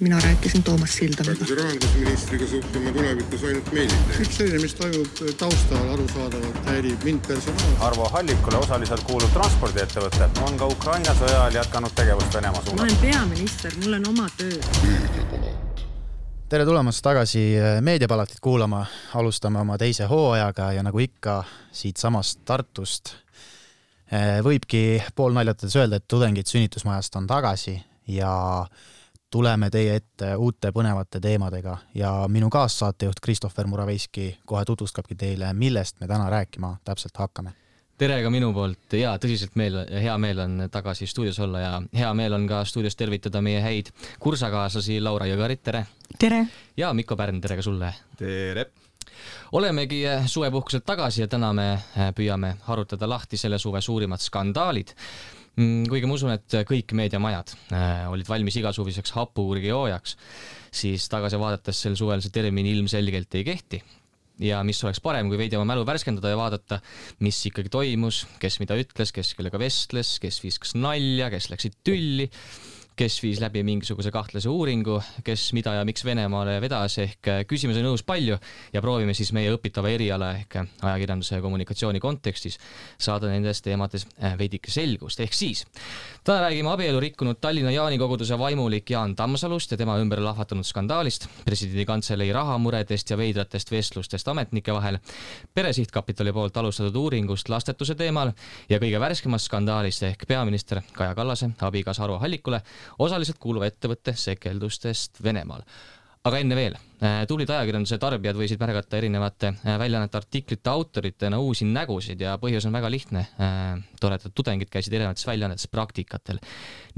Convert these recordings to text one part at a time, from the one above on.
mina rääkisin Toomas Sildamiga. kas rahandusministriga suhtleme tulevikus ainult meilil? kõik selline, mis toimub taustal, arusaadavalt häirib mind personaalselt. Arvo Hallikule osaliselt kuuluv transpordiettevõte on ka Ukraina sõja ajal jätkanud tegevust Venemaa suunas. ma olen peaminister, mul on oma töö. tere tulemast tagasi Meediapalatit kuulama, alustame oma teise hooajaga ja nagu ikka siitsamast Tartust võibki poolnaljatades öelda, et tudengid sünnitusmajast on tagasi ja tuleme teie ette uute põnevate teemadega ja minu kaassaatejuht Christopher Muraveiski kohe tutvustabki teile, millest me täna rääkima täpselt hakkame. tere ka minu poolt ja tõsiselt meel, hea meel on tagasi stuudios olla ja hea meel on ka stuudios tervitada meie häid kursakaaslasi Laura Jõgarit, tere! tere! ja Mikko Pärn, tere ka sulle! tere! olemegi suvepuhkuselt tagasi ja täna me püüame harutada lahti selle suve suurimad skandaalid kuigi ma usun, et kõik meediamajad äh, olid valmis igasuguseks hapuurgijoojaks, siis tagasi vaadates sel suvel see termin ilmselgelt ei kehti. ja mis oleks parem, kui veidi oma mälu värskendada ja vaadata, mis ikkagi toimus, kes mida ütles, kes kellega vestles, kes viskas nalja, kes läksid tülli kes viis läbi mingisuguse kahtlase uuringu, kes mida ja miks Venemaale vedas, ehk äh, küsimusi on õhus palju ja proovime siis meie õpitava eriala ehk ajakirjanduse ja kommunikatsiooni kontekstis saada nendes teemades äh, veidike selgust, ehk siis täna räägime abielu rikkunud Tallinna Jaani koguduse vaimulik Jaan Tammsalust ja tema ümber lahvatanud skandaalist, presidendi kantselei rahamuredest ja veidratest vestlustest ametnike vahel, Pere Sihtkapitali poolt alustatud uuringust lastetuse teemal ja kõige värskemast skandaalist ehk peaminister Kaja Kallase abikaasa Arvo Hallikule osaliselt kuuluva ettevõtte sekeldustest Venemaal. aga enne veel, äh, tublid ajakirjanduse tarbijad võisid märgata erinevate äh, väljaannete artiklite autoritena uusi nägusid ja põhjus on väga lihtne. Äh, toredad tudengid käisid erinevates väljaannetes praktikatel.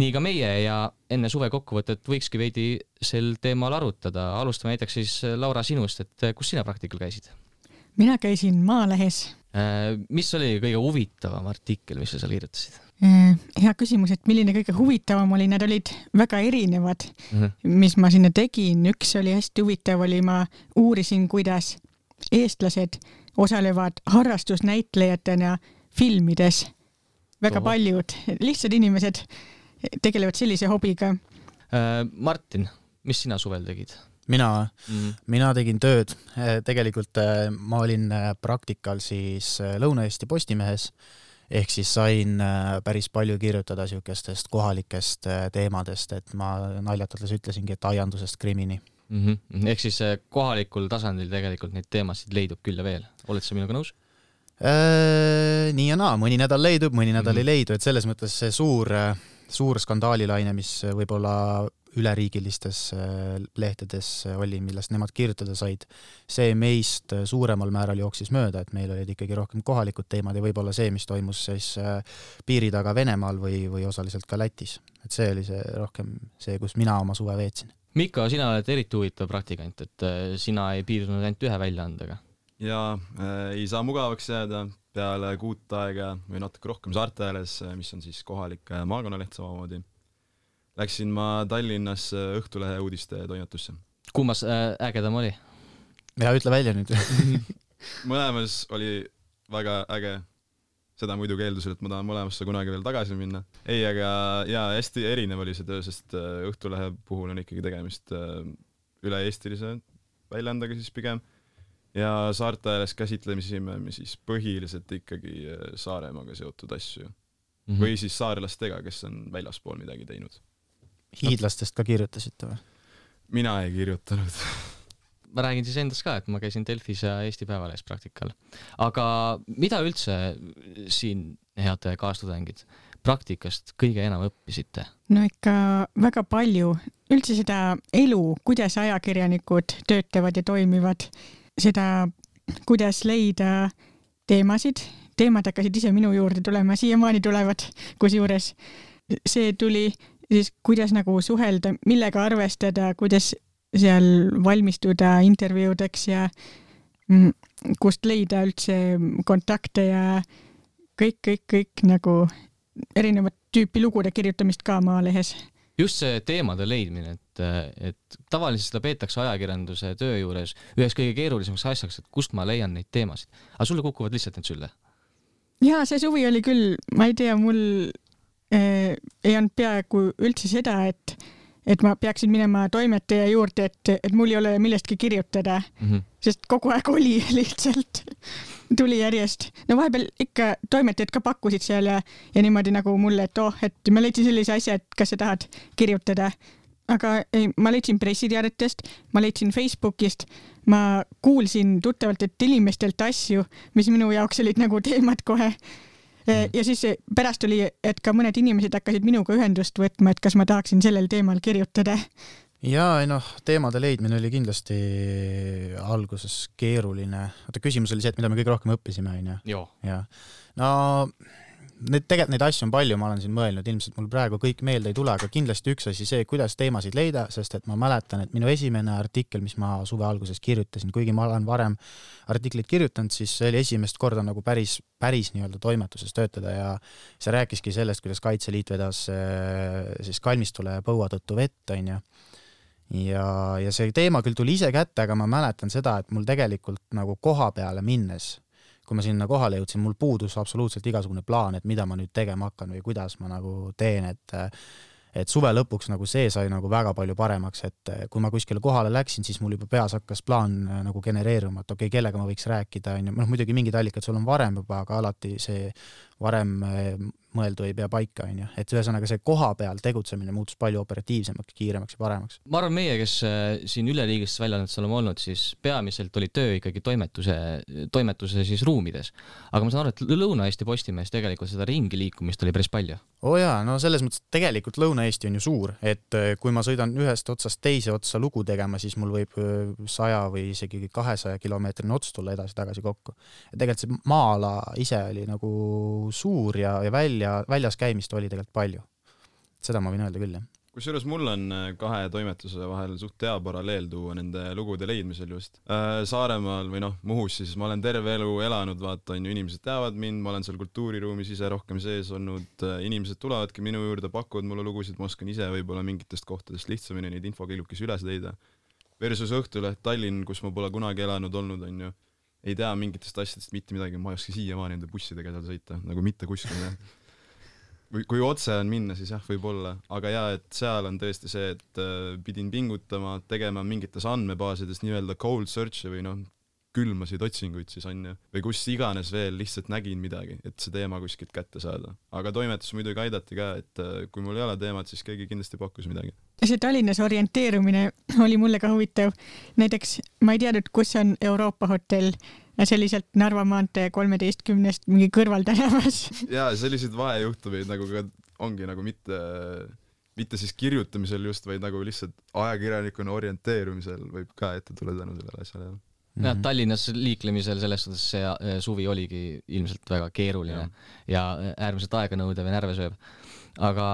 nii ka meie ja enne suve kokkuvõtet võikski veidi sel teemal arutada. alustame näiteks siis Laura sinust, et kus sina praktikal käisid? mina käisin Maalehes. mis oli kõige huvitavam artikkel, mis sa seal kirjutasid? Äh, hea küsimus, et milline kõige huvitavam oli, need olid väga erinevad mm, -hmm. mis ma sinna tegin, üks oli hästi huvitav, oli ma uurisin, kuidas eestlased osalevad harrastusnäitlejatena filmides. väga Oho. paljud lihtsad inimesed tegelevad sellise hobiga äh,. Martin, mis sina suvel tegid? mina mm, mina tegin tööd, äh, tegelikult äh, ma olin praktikal siis Lõuna-Eesti Postimehes ehk siis sain äh, päris palju kirjutada niisugustest kohalikest äh, teemadest, et ma naljatades ütlesingi, et aiandusest krimini mm. -hmm. ehk siis äh, kohalikul tasandil tegelikult neid teemasid leidub küll ja veel, oled sa minuga nõus? nii ja naa, mõni nädal leidub, mõni nädal mm -hmm. ei leidu, et selles mõttes see suur, suur skandaalilaine, mis võib-olla üleriigilistes äh, lehtedes oli, millest nemad kirjutada said, see meist suuremal määral jooksis mööda, et meil olid ikkagi rohkem kohalikud teemad ja võib-olla see, mis toimus siis äh, piiri taga Venemaal või, või osaliselt ka Lätis. et see oli see rohkem see, kus mina oma suve veetsin. Miko, sina oled eriti huvitav praktikant, et äh, sina ei piirdunud ainult ühe väljaandega. jaa äh,, ei saa mugavaks jääda, peale kuut aega või natuke rohkem Saarte ääres, mis on siis kohalik maakonnaleht samamoodi läksin ma Tallinnasse Õhtulehe uudistetoimetusse. kummas äh, ägedam oli? ja ütle välja nüüd mõlemas oli väga äge, seda muidugi eeldusel, et ma tahan mõlemasse kunagi veel tagasi minna. ei, aga jaa, hästi erinev oli see töö, sest äh, Õhtulehe puhul on ikkagi tegemist äh, üle-eestilise väljaandega siis pigem ja saarte ääres käsitlesime me siis põhiliselt ikkagi Saaremaaga seotud asju mm. -hmm. või siis saarlastega, kes on väljaspool midagi teinud hiidlastest ka kirjutasite või? mina ei kirjutanud ma räägin siis endast ka, et ma käisin Delfis ja Eesti Päevalehes praktikal. aga mida üldse siin, head kaastudengid, praktikast kõige enam õppisite? no ikka väga palju, üldse seda elu, kuidas ajakirjanikud töötavad ja toimivad, seda, kuidas leida teemasid, teemad hakkasid ise minu juurde tulema, siiamaani tulevad, kusjuures see tuli siis kuidas nagu suhelda, millega arvestada, kuidas seal valmistuda intervjuudeks ja mm, kust leida üldse kontakte ja kõik, kõik, kõik nagu erinevat tüüpi lugude kirjutamist ka Maalehes. just see teemade leidmine, et, et tavaliselt seda peetakse ajakirjanduse töö juures üheks kõige keerulisemaks asjaks, et kust ma leian neid teemasid. aga sulle kukuvad lihtsalt need sülle? jaa, see suvi oli küll, ma ei tea, mul ei olnud peaaegu üldse seda, et, et ma peaksin minema toimetaja juurde, et, et mul ei ole millestki kirjutada mm. -hmm. sest kogu aeg oli lihtsalt, tuli järjest. no vahepeal ikka toimetajad ka pakkusid seal ja, ja niimoodi nagu mulle, et oh, et ma leidsin sellise asja, et kas sa tahad kirjutada. aga ei, ma leidsin pressiteadetest, ma leidsin Facebookist, ma kuulsin tuttavatelt inimestelt asju, mis minu jaoks olid nagu teemad kohe. Ja siis pärast oli, et ka mõned inimesed hakkasid minuga ühendust võtma, et kas ma tahaksin sellel teemal kirjutada. ja ei noh, teemade leidmine oli kindlasti alguses keeruline. oota, küsimus oli see, et mida me kõige rohkem õppisime, onju? jah. no Need tegelikult neid asju on palju, ma olen siin mõelnud, ilmselt mul praegu kõik meelde ei tule, aga kindlasti üks asi see, kuidas teemasid leida, sest et ma mäletan, et minu esimene artikkel, mis ma suve alguses kirjutasin, kuigi ma olen varem artikleid kirjutanud, siis see oli esimest korda nagu päris, päris nii-öelda toimetuses töötada ja see rääkiski sellest, kuidas Kaitseliit vedas eh, siis kalmistule põua tõttu vett, onju ja, ja see teema küll tuli ise kätte, aga ma mäletan seda, et mul tegelikult nagu koha peale minnes kui ma sinna kohale jõudsin, mul puudus absoluutselt igasugune plaan, et mida ma nüüd tegema hakkan või kuidas ma nagu teen, et et suve lõpuks nagu see sai nagu väga palju paremaks, et kui ma kuskile kohale läksin, siis mul juba peas hakkas plaan äh, nagu genereeruma, et okei okay,, kellega ma võiks rääkida, on ju, noh muidugi mingid allikad sul on varem juba, aga alati see varem äh, mõeldu ei pea paika, on ju, et ühesõnaga see koha peal tegutsemine muutus palju operatiivsemaks, kiiremaks ja paremaks. ma arvan, meie, kes äh, siin üleriigilistes väljaannetes oleme olnud, siis peamiselt oli töö ikkagi toimetuse, toimetuse siis ruumides. aga ma saan aru, et Lõuna-Eesti Postimehes tegelikult seda ringi liikumist oli päris palju. oo oh jaa, no selles mõttes tegelikult Lõuna-Eesti on ju suur, et äh, kui ma sõidan ühest otsast teise otsa lugu tegema, siis mul võib saja või isegi kahesaja kilomeetrine ots tulla edasi-tagasi kokku. tegelikult see maa-ala ise oli nagu suur ja, ja välja välja, väljas käimist oli tegelikult palju. seda ma võin öelda küll, jah. kusjuures mul on äh, kahe toimetuse vahel suht hea paralleel tuua nende lugude leidmisel just äh,. Saaremaal või noh, Muhus siis ma olen terve elu elanud, vaata on ju, inimesed teavad mind, ma olen seal kultuuriruumis ise rohkem sees olnud, äh, inimesed tulevadki minu juurde, pakuvad mulle lugusid, ma oskan ise võib-olla mingitest kohtadest lihtsamini neid infokillukesi üles leida. Versus Õhtuleht Tallinn, kus ma pole kunagi elanud olnud, on ju ei tea mingitest asjadest mitte midagi, ma ei oska siiamaani nende bussidega seal sõita, nagu mitte kuskile või kui otse on minna, siis jah, võib-olla, aga jaa, et seal on tõesti see, et äh, pidin pingutama, tegema mingites andmebaasides nii-öelda cold search'e või noh, külmasid otsinguid siis on ju, või kus iganes veel lihtsalt nägin midagi, et see teema kuskilt kätte saada. aga toimetus muidugi aidati ka, et äh, kui mul ei ole teemat, siis keegi kindlasti pakkus midagi. see Tallinnas orienteerumine oli mulle ka huvitav. näiteks ma ei teadnud, kus on Euroopa hotell selliselt Narva maantee kolmeteistkümnest mingi kõrvaltänavas. ja selliseid vahejuhtumeid nagu ka ongi nagu mitte, mitte siis kirjutamisel just, vaid nagu lihtsalt ajakirjanikuna orienteerumisel võib ka ette tulla tänu sellele asjale. jah, mhm. Tallinnas liiklemisel selles suhtes see äh, suvi oligi ilmselt väga keeruline ja, ja äärmiselt aeganõudev ja närve sööv aga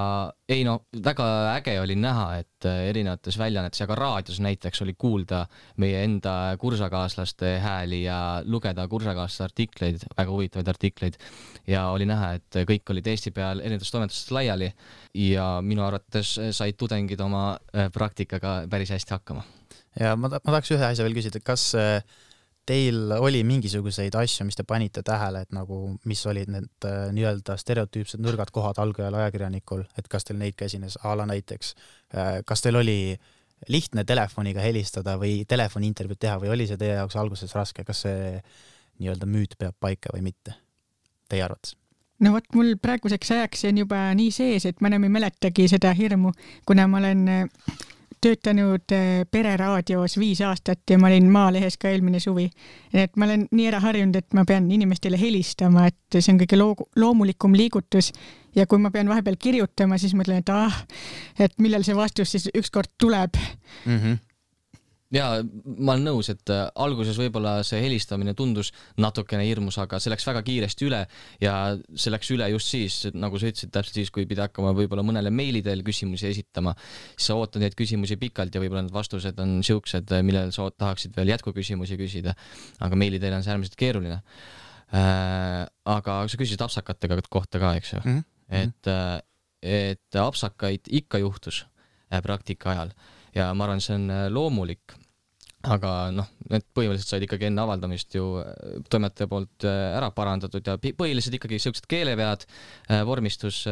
ei no väga äge oli näha, et äh, erinevates väljaannetes ja ka raadios näiteks oli kuulda meie enda kursakaaslaste hääli ja lugeda kursakaaslaste artikleid, väga huvitavaid artikleid. ja oli näha, et kõik olid Eesti peal erinevatest toimetustest laiali ja minu arvates said tudengid oma äh, praktikaga päris hästi hakkama. Ja ma, ma tahaks ühe asja veel küsida, kas äh, teil oli mingisuguseid asju, mis te panite tähele, et nagu, mis olid need äh, nii-öelda stereotüüpsed nõrgad kohad algajal ajakirjanikul, et kas teil neid ka esines, a la näiteks äh,, kas teil oli lihtne telefoniga helistada või telefoniintervjuud teha või oli see teie jaoks alguses raske, kas see nii-öelda müüt peab paika või mitte, teie arvates? no vot, mul praeguseks ajaks see on juba nii sees, et ma enam ei mäletagi seda hirmu, kuna ma olen töötanud äh, Pereraadios viis aastat ja ma olin Maalehes ka eelmine suvi. et ma olen nii ära harjunud, et ma pean inimestele helistama, et see on kõige loo-, loomulikum liigutus ja kui ma pean vahepeal kirjutama, siis mõtlen, et ah, et millal see vastus siis ükskord tuleb mm. -hmm jaa, ma olen nõus, et äh, alguses võib-olla see helistamine tundus natukene hirmus, aga see läks väga kiiresti üle ja see läks üle just siis, nagu sa ütlesid, täpselt siis, kui pidi hakkama võib-olla mõnele meili teel küsimusi esitama, siis sa ootad neid küsimusi pikalt ja võib-olla need vastused on siuksed, millele sa tahaksid veel jätkuküsimusi küsida. aga meili teel on see äärmiselt keeruline äh,. aga sa küsisid apsakatega kohta ka, eks ju mm, -hmm. et, äh, et apsakaid ikka juhtus praktika ajal ja ma arvan, see on loomulik aga noh, need põhimõtteliselt said ikkagi enne avaldamist ju äh, toimetaja poolt äh, ära parandatud ja põhiliselt ikkagi siuksed keelevead, äh, vormistus,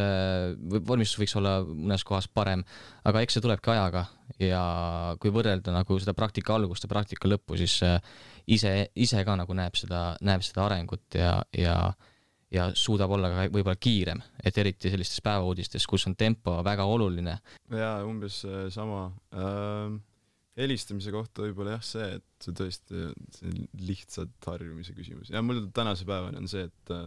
vormistus võiks olla mõnes kohas parem, aga eks see tulebki ajaga. Ja kui võrrelda nagu seda praktika algust ja praktika lõppu, siis ise, ise ka nagu näeb seda, näeb seda arengut ja, ja ja suudab olla ka võib-olla kiirem, et eriti sellistes päevauudistes, kus on tempo väga oluline. jaa, umbes sama. Äh helistamise kohta võib-olla jah see, et see tõesti, see on lihtsalt harjumise küsimus ja mul tänase päevani on see, et äh,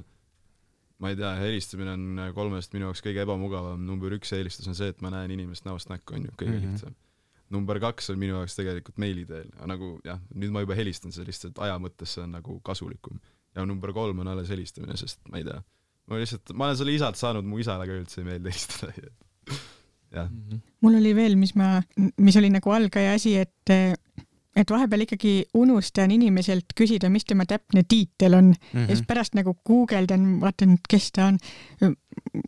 ma ei tea, helistamine on kolmest minu jaoks kõige ebamugavam, number üks eelistus on see, et ma näen inimest näost näkku, on ju, kõige mm -hmm. lihtsam. number kaks on minu jaoks tegelikult meili teel, nagu jah, nüüd ma juba helistan, see lihtsalt aja mõttes see on nagu kasulikum. ja number kolm on alles helistamine, sest ma ei tea, ma lihtsalt, ma olen selle isalt saanud, mu isale ka üldse ei meeldi helistada. mul oli veel, mis ma, mis oli nagu algaja asi, et et vahepeal ikkagi unustan inimeselt küsida, mis tema täpne tiitel on. Mm -hmm. ja siis pärast nagu guugeldan, vaatan, kes ta on.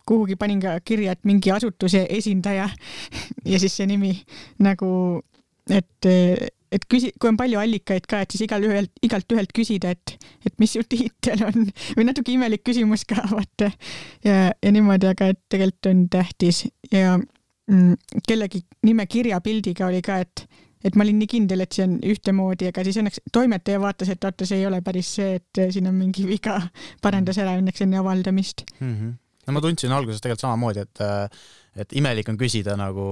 kuhugi panin ka kirja, et mingi asutuse esindaja. Ja siis see nimi nagu, et, et küsi-, kui on palju allikaid ka, et siis igalühelt, igalt ühelt küsida, et, et mis su tiitel on. Või natuke imelik küsimus ka vaata. Ja, ja niimoodi, aga et tegelikult on tähtis. Ja kellegi nime kirjapildiga oli ka, et, et ma olin nii kindel, et see on ühtemoodi, aga siis õnneks toimetaja vaatas, et oota, see ei ole päris see, et siin on mingi viga, parandas ära õnneks enne avaldamist mm. -hmm. no ma tundsin alguses tegelikult samamoodi, et et imelik on küsida nagu,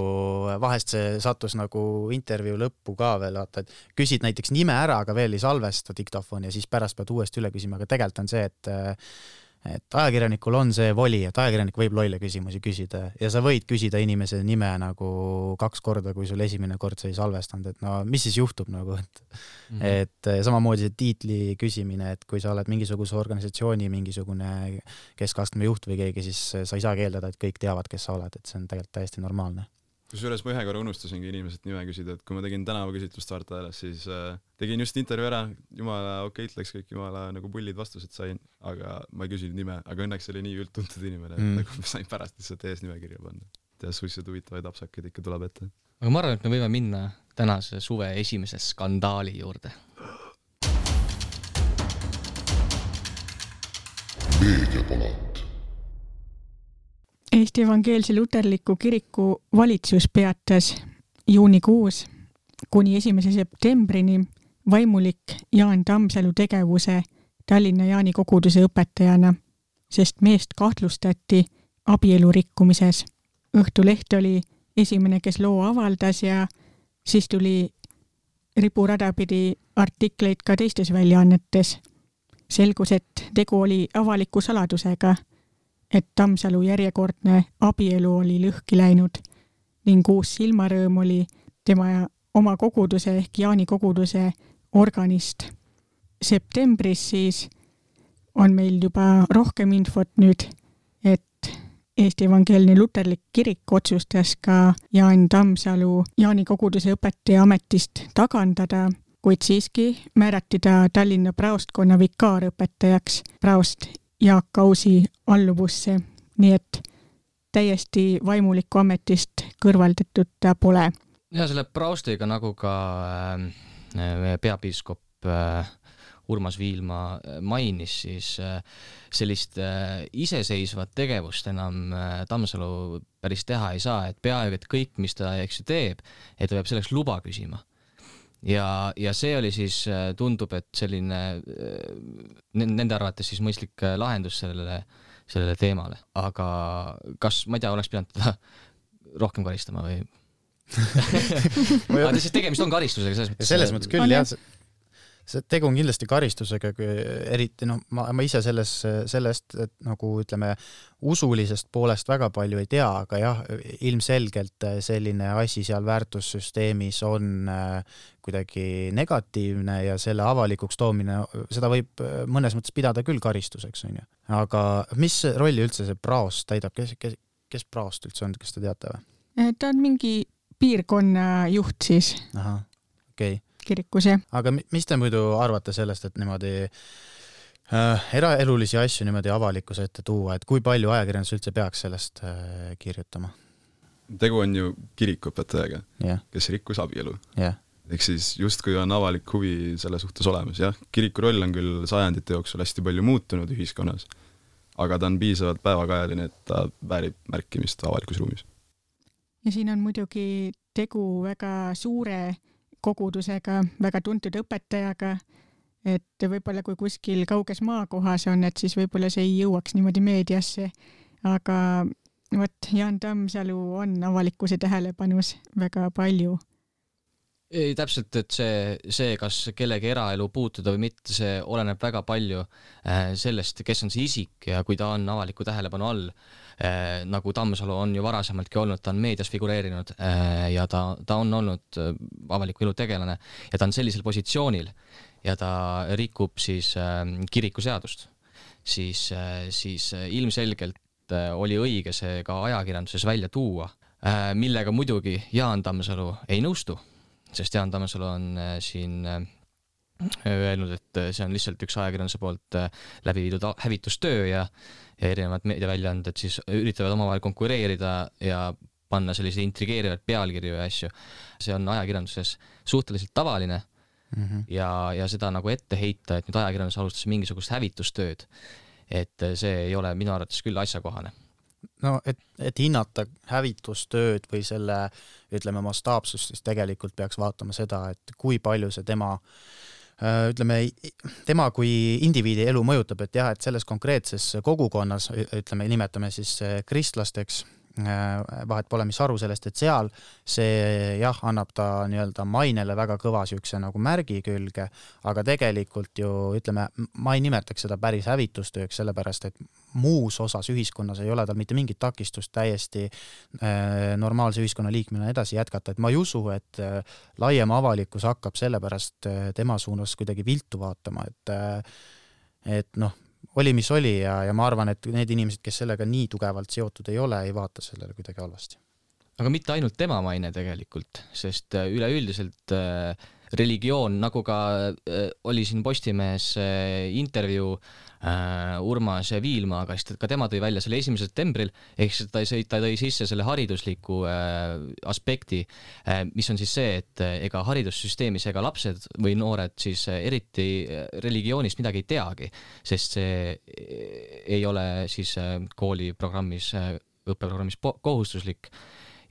vahest see sattus nagu intervjuu lõppu ka veel, vaata, et küsid näiteks nime ära, aga veel ei salvesta diktofoni ja siis pärast pead uuesti üle küsima, aga tegelikult on see, et et ajakirjanikul on see voli, et ajakirjanik võib lolle küsimusi küsida ja sa võid küsida inimese nime nagu kaks korda, kui sul esimene kord sa ei salvestanud, et no mis siis juhtub nagu, et mm -hmm. et samamoodi see tiitli küsimine, et kui sa oled mingisuguse organisatsiooni mingisugune keskastme juht või keegi, siis sa ei saa keeldada, et kõik teavad, kes sa oled, et see on tegelikult täiesti normaalne kusjuures ma ühe korra unustasingi inimeselt nime küsida, et kui ma tegin tänavaküsitlust Tartu hääles, siis äh, tegin just intervjuu ära, jumala okeilt läks kõik, jumala nagu pullid vastused sain, aga ma ei küsinud nime, aga õnneks oli nii üldtuntud inimene, et mm. nagu ma sain pärast lihtsalt eesnimekirja panna. ja suhteliselt huvitavaid apsakaid ikka tuleb ette. aga ma arvan, et me võime minna tänase suve esimese skandaali juurde. meediapalat Eesti Evangeelse Luterliku Kiriku valitsus peatas juunikuus kuni esimese septembrini vaimulik Jaan Tammsalu tegevuse Tallinna Jaani koguduse õpetajana, sest meest kahtlustati abielu rikkumises. Õhtuleht oli esimene, kes loo avaldas ja siis tuli riburada pidi artikleid ka teistes väljaannetes. selgus, et tegu oli avaliku saladusega et Tammsalu järjekordne abielu oli lõhki läinud ning uus silmarõõm oli tema oma koguduse ehk Jaani koguduse organist. septembris siis on meil juba rohkem infot nüüd, et Eesti Evangeelne Luterlik Kirik otsustas ka Jaan Tammsalu Jaani koguduse õpetaja ametist tagandada, kuid siiski määrati ta Tallinna praostkonna vikaarõpetajaks praost Jaak Ausi alluvusse, nii et täiesti vaimuliku ametist kõrvaldatud ta pole. ja selle Praustiga, nagu ka äh, peapiiskop äh, Urmas Viilma äh, mainis, siis äh, sellist äh, iseseisvat tegevust enam äh, Tammsalu päris teha ei saa, et peaaegu et kõik, mis ta, eks ju, teeb, et ta peab selleks luba küsima ja, ja see oli siis, äh, tundub, et selline äh, nende arvates siis mõistlik äh, lahendus sellele, sellele teemale, aga kas, ma ei tea, oleks pidanud teda rohkem karistama või aga siis tegemist on karistusega selles mõttes. selles mõttes küll jah, see tegu on kindlasti karistusega, eriti noh, ma, ma ise selles, sellest, et nagu ütleme, usulisest poolest väga palju ei tea, aga jah, ilmselgelt selline asi seal väärtussüsteemis on äh, kuidagi negatiivne ja selle avalikuks toomine, seda võib mõnes mõttes pidada küll karistuseks, onju. aga mis rolli üldse see praost täidab, kes, kes, kes praost üldse on, kas te teate või? ta on mingi piirkonna juht siis. ahah, okei okay kirikus, jah. aga mis te muidu arvate sellest, et niimoodi äh, eraelulisi asju niimoodi avalikkuse ette tuua, et kui palju ajakirjandus üldse peaks sellest äh, kirjutama? tegu on ju kirikuõpetajaga yeah., kes rikkus abielu yeah.. ehk siis justkui on avalik huvi selle suhtes olemas, jah, kiriku roll on küll sajandite jooksul hästi palju muutunud ühiskonnas, aga ta on piisavalt päevakajaline, et ta väärib märkimist avalikus ruumis. ja siin on muidugi tegu väga suure kogudusega, väga tuntud õpetajaga, et võib-olla kui kuskil kauges maakohas on, et siis võib-olla see ei jõuaks niimoodi meediasse, aga vot Jaan Tammsalu on avalikkuse tähelepanus väga palju. Ei, täpselt, et see, see, kas kellegi eraelu puutuda või mitte, see oleneb väga palju äh, sellest, kes on see isik ja kui ta on avaliku tähelepanu all, nagu Tammsalu on ju varasemaltki olnud, ta on meedias figureerinud äh, ja ta, ta on olnud avaliku elu tegelane ja ta on sellisel positsioonil ja ta rikub siis kirikuseadust, siis, siis ilmselgelt oli õige see ka ajakirjanduses välja tuua, millega muidugi Jaan Tammsalu ei nõustu sest Jaan Tammsalu on äh, siin äh, öelnud, et äh, see on lihtsalt üks ajakirjanduse poolt läbi viidud hävitustöö ja, ja erinevad meediaväljaanded siis üritavad omavahel konkureerida ja panna selliseid intrigeerivaid pealkirju ja asju. see on ajakirjanduses suhteliselt tavaline mm -hmm. ja, ja seda nagu ette heita, et nüüd ajakirjandus alustas mingisugust hävitustööd, et see ei ole minu arvates küll asjakohane no et, et hinnata hävitustööd või selle ütleme mastaapsust, siis tegelikult peaks vaatama seda, et kui palju see tema äh, ütleme, tema kui indiviidi elu mõjutab, et jah, et selles konkreetses kogukonnas, ütleme, nimetame siis äh, kristlasteks, Äh, vahet pole, mis aru sellest, et seal see jah, annab ta nii-öelda mainele väga kõva niisuguse nagu märgi külge, aga tegelikult ju ütleme, ma ei nimetaks seda päris hävitustööks, sellepärast et muus osas ühiskonnas ei ole tal mitte mingit takistust täiesti äh, normaalse ühiskonna liikmena edasi jätkata, et ma ei usu, et äh, laiem avalikkus hakkab sellepärast äh, tema suunas kuidagi viltu vaatama, et äh, et noh, oli, mis oli ja, ja ma arvan, et need inimesed, kes sellega nii tugevalt seotud ei ole, ei vaata sellele kuidagi halvasti. aga mitte ainult tema maine tegelikult, sest äh, üleüldiselt äh, religioon, nagu ka äh, oli siin Postimehes äh, intervjuu äh, Urmas Viilmaaga, siis ka tema tõi välja selle esimesel septembril, ehk siis ta, ta tõi sisse selle haridusliku äh, aspekti äh,, mis on siis see, et äh, ega haridussüsteemis ega lapsed või noored siis äh, eriti äh, religioonist midagi ei teagi, sest see äh, ei ole siis äh, kooliprogrammis äh,, õppeprogrammis kohustuslik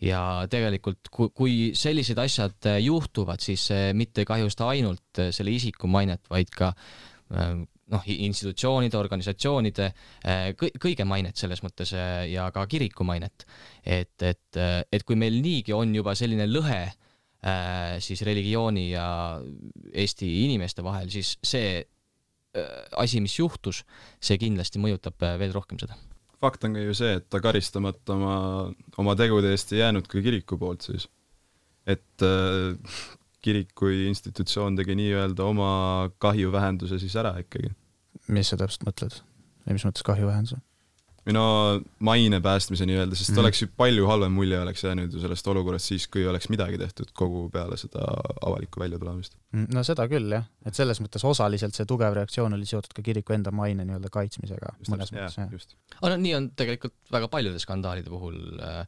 ja tegelikult kui, kui sellised asjad äh, juhtuvad, siis see mitte ei kahjusta ainult äh, selle isiku mainet, vaid ka äh, noh, institutsioonide, organisatsioonide kõige mainet selles mõttes ja ka kiriku mainet. et, et, et kui meil niigi on juba selline lõhe siis religiooni ja Eesti inimeste vahel, siis see asi, mis juhtus, see kindlasti mõjutab veel rohkem seda fakt on ka ju see, et ta karistamata oma, oma tegude eest ei jäänud ka kiriku poolt siis. et äh, kirik kui institutsioon tegi nii-öelda oma kahjuvähenduse siis ära ikkagi. mis sa täpselt mõtled? või mis mõttes kahjuvähenduse? Või no maine päästmise nii-öelda, sest mm. oleks ju palju halvem mulje oleks jäänud ju sellest olukorrast siis, kui oleks midagi tehtud kogu peale seda avalikku väljatulemist. Mm, no seda küll jah, et selles mõttes osaliselt see tugev reaktsioon oli seotud ka kiriku enda maine nii-öelda kaitsmisega just mõnes mõttes jah. aga no nii on tegelikult väga paljude skandaalide puhul äh,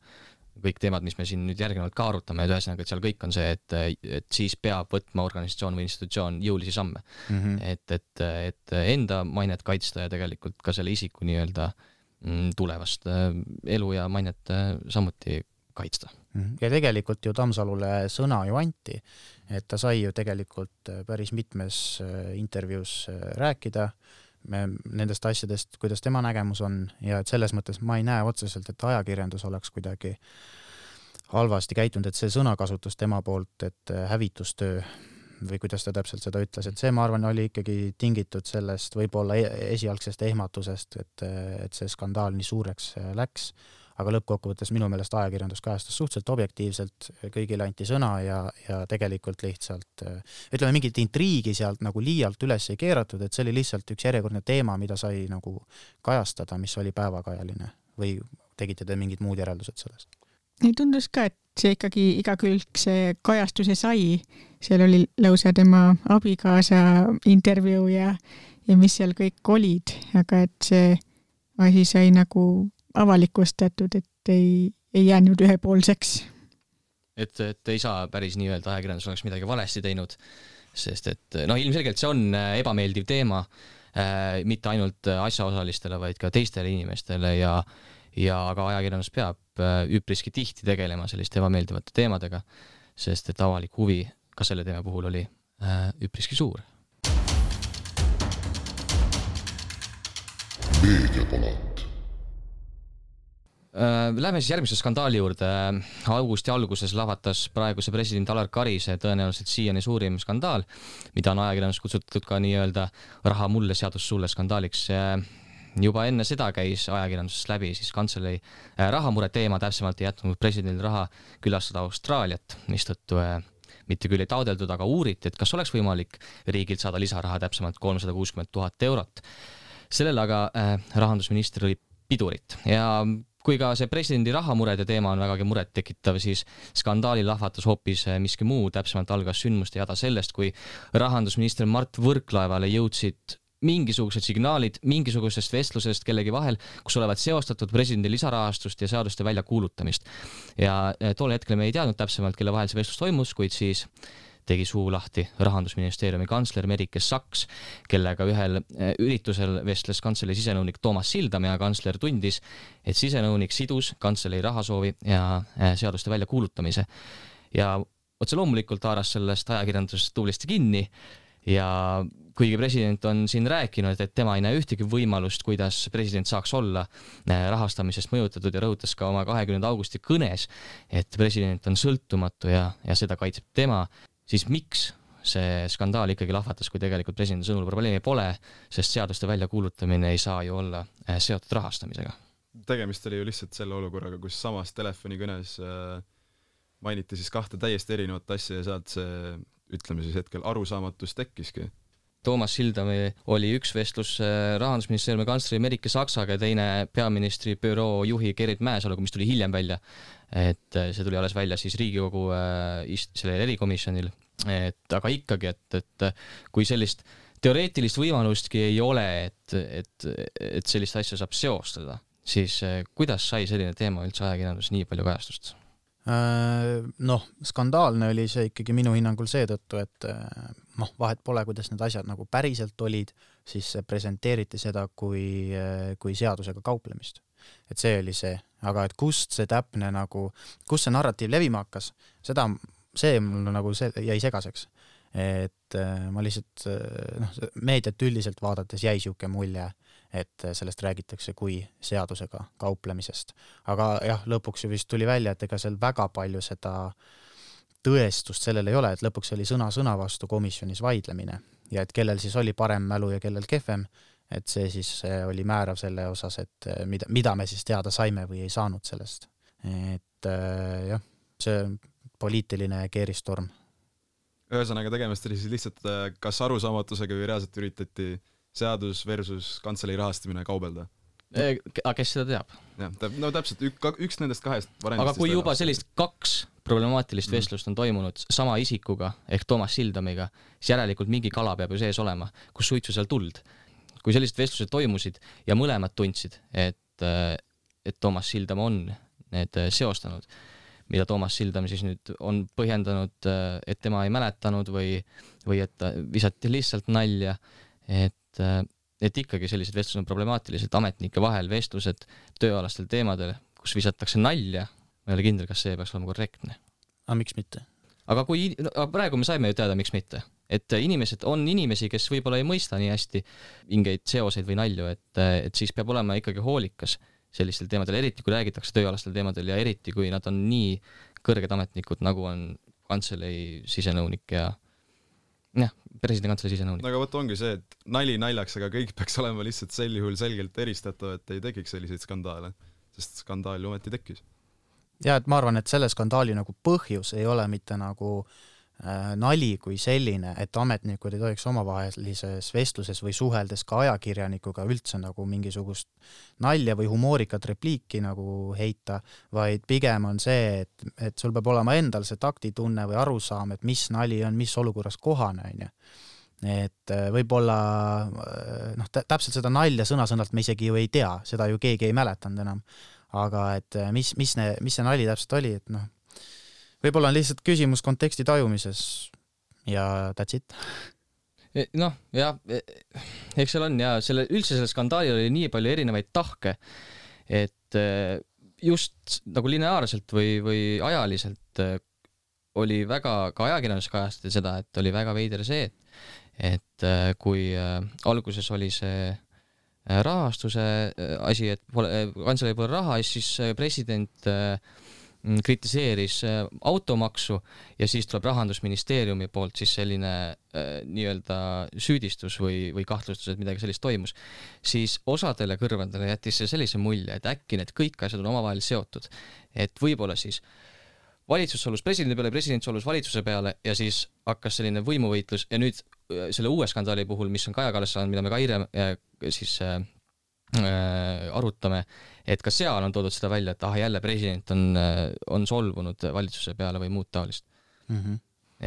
kõik teemad, mis me siin nüüd järgnevalt ka arutame, et ühesõnaga, et seal kõik on see, et, et siis peab võtma organisatsioon või institutsioon jõulisi samme mm. -hmm. et, et, et enda mainet kaitsta ja tegelikult ka selle isiku nii-öelda äh, tulevast äh, elu ja mainet äh, samuti kaitsta. Mhm. ja tegelikult ju Tammsalule sõna ju anti, et ta sai ju tegelikult äh, päris mitmes intervjuus rääkida nendest asjadest, kuidas tema nägemus on ja et selles mõttes ma ei näe otseselt, et ajakirjandus oleks kuidagi halvasti käitunud, et see sõnakasutus tema poolt, et hävitustöö või kuidas ta täpselt seda ütles, et see, ma arvan, oli ikkagi tingitud sellest võib-olla e-, esialgsest ehmatusest, et, et see skandaal nii suureks äh, läks, aga lõppkokkuvõttes minu meelest ajakirjandus kajastas suhteliselt objektiivselt, kõigile anti sõna ja, ja tegelikult lihtsalt äh, ütleme, mingit intriigi sealt nagu liialt üles ei keeratud, et see oli lihtsalt üks järjekordne teema, mida sai nagu kajastada, mis oli päevakajaline või tegite te mingid muud järeldused sellest? Ei, tundus ka, et see ikkagi igakülgse kajastuse sai, seal oli lausa tema abikaasa intervjuu ja, ja mis seal kõik olid, aga et see asi sai nagu avalikustatud, et ei, ei jäänud ühepoolseks. et, et ei saa päris nii öelda, ajakirjandus oleks midagi valesti teinud, sest et noh, ilmselgelt see on ebameeldiv teema äh,, mitte ainult asjaosalistele, vaid ka teistele inimestele ja ja ka ajakirjandus peab äh, üpriski tihti tegelema selliste ebameeldivate teemadega, sest et avalik huvi ka selle teema puhul oli äh, üpriski suur. meediapalat Äh, Lähme siis järgmise skandaali juurde. augusti alguses lahvatas praeguse presidendi Alar Karise tõenäoliselt siiani suurim skandaal, mida on ajakirjandus kutsutud ka nii-öelda raha mulle, seadus sulle skandaaliks. Juba enne seda käis ajakirjandusest läbi siis kantselei äh, rahamure teema, täpsemalt ei jätnud presidendil raha külastada Austraaliat, mistõttu äh, mitte küll ei taodeldud, aga uuriti, et kas oleks võimalik riigilt saada lisaraha, täpsemalt kolmsada kuuskümmend tuhat eurot. sellele aga rahandusminister lõi pidurit ja kui ka see presidendi rahamurede teema on vägagi murettekitav, siis skandaali lahvatas hoopis miski muu, täpsemalt algas sündmuste jada sellest, kui rahandusminister Mart Võrklaevale jõudsid mingisugused signaalid mingisugusest vestlusest kellegi vahel, kus olevat seostatud presidendi lisarahastust ja seaduste väljakuulutamist. ja eh, tol hetkel me ei teadnud täpsemalt, kelle vahel see vestlus toimus, kuid siis tegi suu lahti rahandusministeeriumi kantsler Merike Saks, kellega ühel eh, üritusel vestles kantselei sisenõunik Toomas Sildam ja kantsler tundis, et sisenõunik sidus kantselei rahasoovi ja eh, seaduste väljakuulutamise. ja otse loomulikult haaras sellest ajakirjandus tublisti kinni ja kuigi president on siin rääkinud, et tema ei näe ühtegi võimalust, kuidas president saaks olla eh, rahastamisest mõjutatud ja rõhutas ka oma kahekümnenda augusti kõnes, et president on sõltumatu ja, ja seda kaitseb tema, siis miks see skandaal ikkagi lahvatas, kui tegelikult presidendi sõnul probleemi pole, sest seaduste väljakuulutamine ei saa ju olla äh, seotud rahastamisega. tegemist oli ju lihtsalt selle olukorraga, kus samas telefonikõnes äh, mainiti siis kahte täiesti erinevat asja ja sealt see, ütleme siis hetkel arusaamatus tekkiski. Toomas Sildami oli üks vestlus äh, rahandusministeeriumi kantsleri Merike Saksaga ja teine peaministri büroo juhi Gerrit Mäesaluga, mis tuli hiljem välja et äh, see tuli alles välja siis Riigikogu äh, ist-, sellel erikomisjonil, et aga ikkagi, et, et kui sellist teoreetilist võimalustki ei ole, et, et, et sellist asja saab seostada, siis kuidas sai selline teema üldse ajakirjanduses nii palju kajastust? Noh, skandaalne oli see ikkagi minu hinnangul seetõttu, et noh, vahet pole, kuidas need asjad nagu päriselt olid, siis presenteeriti seda kui, kui seadusega kauplemist et see oli see, aga et kust see täpne nagu, kust see narratiiv levima hakkas, seda, see mul nagu see jäi segaseks. et äh, ma lihtsalt äh, noh, meediat üldiselt vaadates jäi niisugune mulje, et sellest räägitakse kui seadusega kauplemisest. aga jah, lõpuks ju vist tuli välja, et ega seal väga palju seda tõestust sellel ei ole, et lõpuks oli sõna sõna vastu komisjonis vaidlemine ja et kellel siis oli parem mälu ja kellel kehvem et see siis oli määrav selle osas, et äh, mida, mida me siis teada saime või ei saanud sellest. et äh, jah, see poliitiline keeristorm. ühesõnaga, tegemist oli siis lihtsalt äh, kas arusaamatusega või reaalselt üritati seadus versus kantselei rahastamine kaubelda? Aga kes seda teab? jah, no täpselt, üks nendest kahest variandist. aga kui juba sellist kaks problemaatilist mm. vestlust on toimunud sama isikuga ehk Toomas Sildamiga, siis järelikult mingi kala peab ju sees olema, kus suitsu seal tuld kui sellised vestlused toimusid ja mõlemad tundsid, et, et Toomas Sildam on need seostanud, mida Toomas Sildam siis nüüd on põhjendanud, et tema ei mäletanud või, või et visati lihtsalt nalja, et, et ikkagi sellised vestlused on problemaatilised, ametnike vahel vestlused tööalastel teemadel, kus visatakse nalja, ma ei ole kindel, kas see peaks olema korrektne. aga miks mitte? aga kui no,, praegu me saime ju teada, miks mitte et inimesed, on inimesi, kes võib-olla ei mõista nii hästi mingeid seoseid või nalju, et, et siis peab olema ikkagi hoolikas sellistel teemadel, eriti kui räägitakse tööalastel teemadel ja eriti kui nad on nii kõrged ametnikud, nagu on kantselei sisenõunik ja jah, presidendi kantselei sisenõunik. no aga vot ongi see, et nali naljaks, aga kõik peaks olema lihtsalt sel juhul selgelt eristatav, et ei tekiks selliseid skandaale, sest skandaal ju ometi tekkis. ja et ma arvan, et selle skandaali nagu põhjus ei ole mitte nagu äh, nali kui selline, et ametnikud ei tohiks omavahelises vestluses või suheldes ka ajakirjanikuga üldse nagu mingisugust nalja või humoorikat repliiki nagu heita, vaid pigem on see, et, et sul peab olema endal see taktitunne või arusaam, et mis nali on mis olukorras kohane, onju et äh, võib-olla äh, noh, täpselt seda nalja sõna-sõnalt me isegi ju ei tea, seda ju keegi ei mäletanud enam. aga et mis, mis mis see nali täpselt oli, et noh, võib-olla on lihtsalt küsimus konteksti tajumises. Ja that's it. E, noh, jah, e, eks seal on ja selle, üldse sellel skandaalil oli nii palju erinevaid tahke, et e, just nagu lineaarselt või, või ajaliselt oli väga, ka ajakirjandus kajastati seda, et oli väga veider see, et et kui alguses oli see rahastuse asi, et pole, kantselei pole raha, siis president äh, kritiseeris äh, automaksu ja siis tuleb Rahandusministeeriumi poolt siis selline äh, nii-öelda süüdistus või, või kahtlustus, et midagi sellist toimus, siis osadele kõrvadele jättis see sellise mulje, et äkki need kõik asjad on omavahel seotud. et võib-olla siis valitsus solvus presidendi peale, president solvus valitsuse peale ja siis hakkas selline võimuvõitlus ja nüüd äh, selle uue skandaali puhul, mis on Kaja Kallas saanud, mida me ka hiljem äh, siis äh, Äh, arutame, et ka seal on toodud seda välja, et ah, jälle president on, äh, on solvunud valitsuse peale või muud taolist mm. -hmm.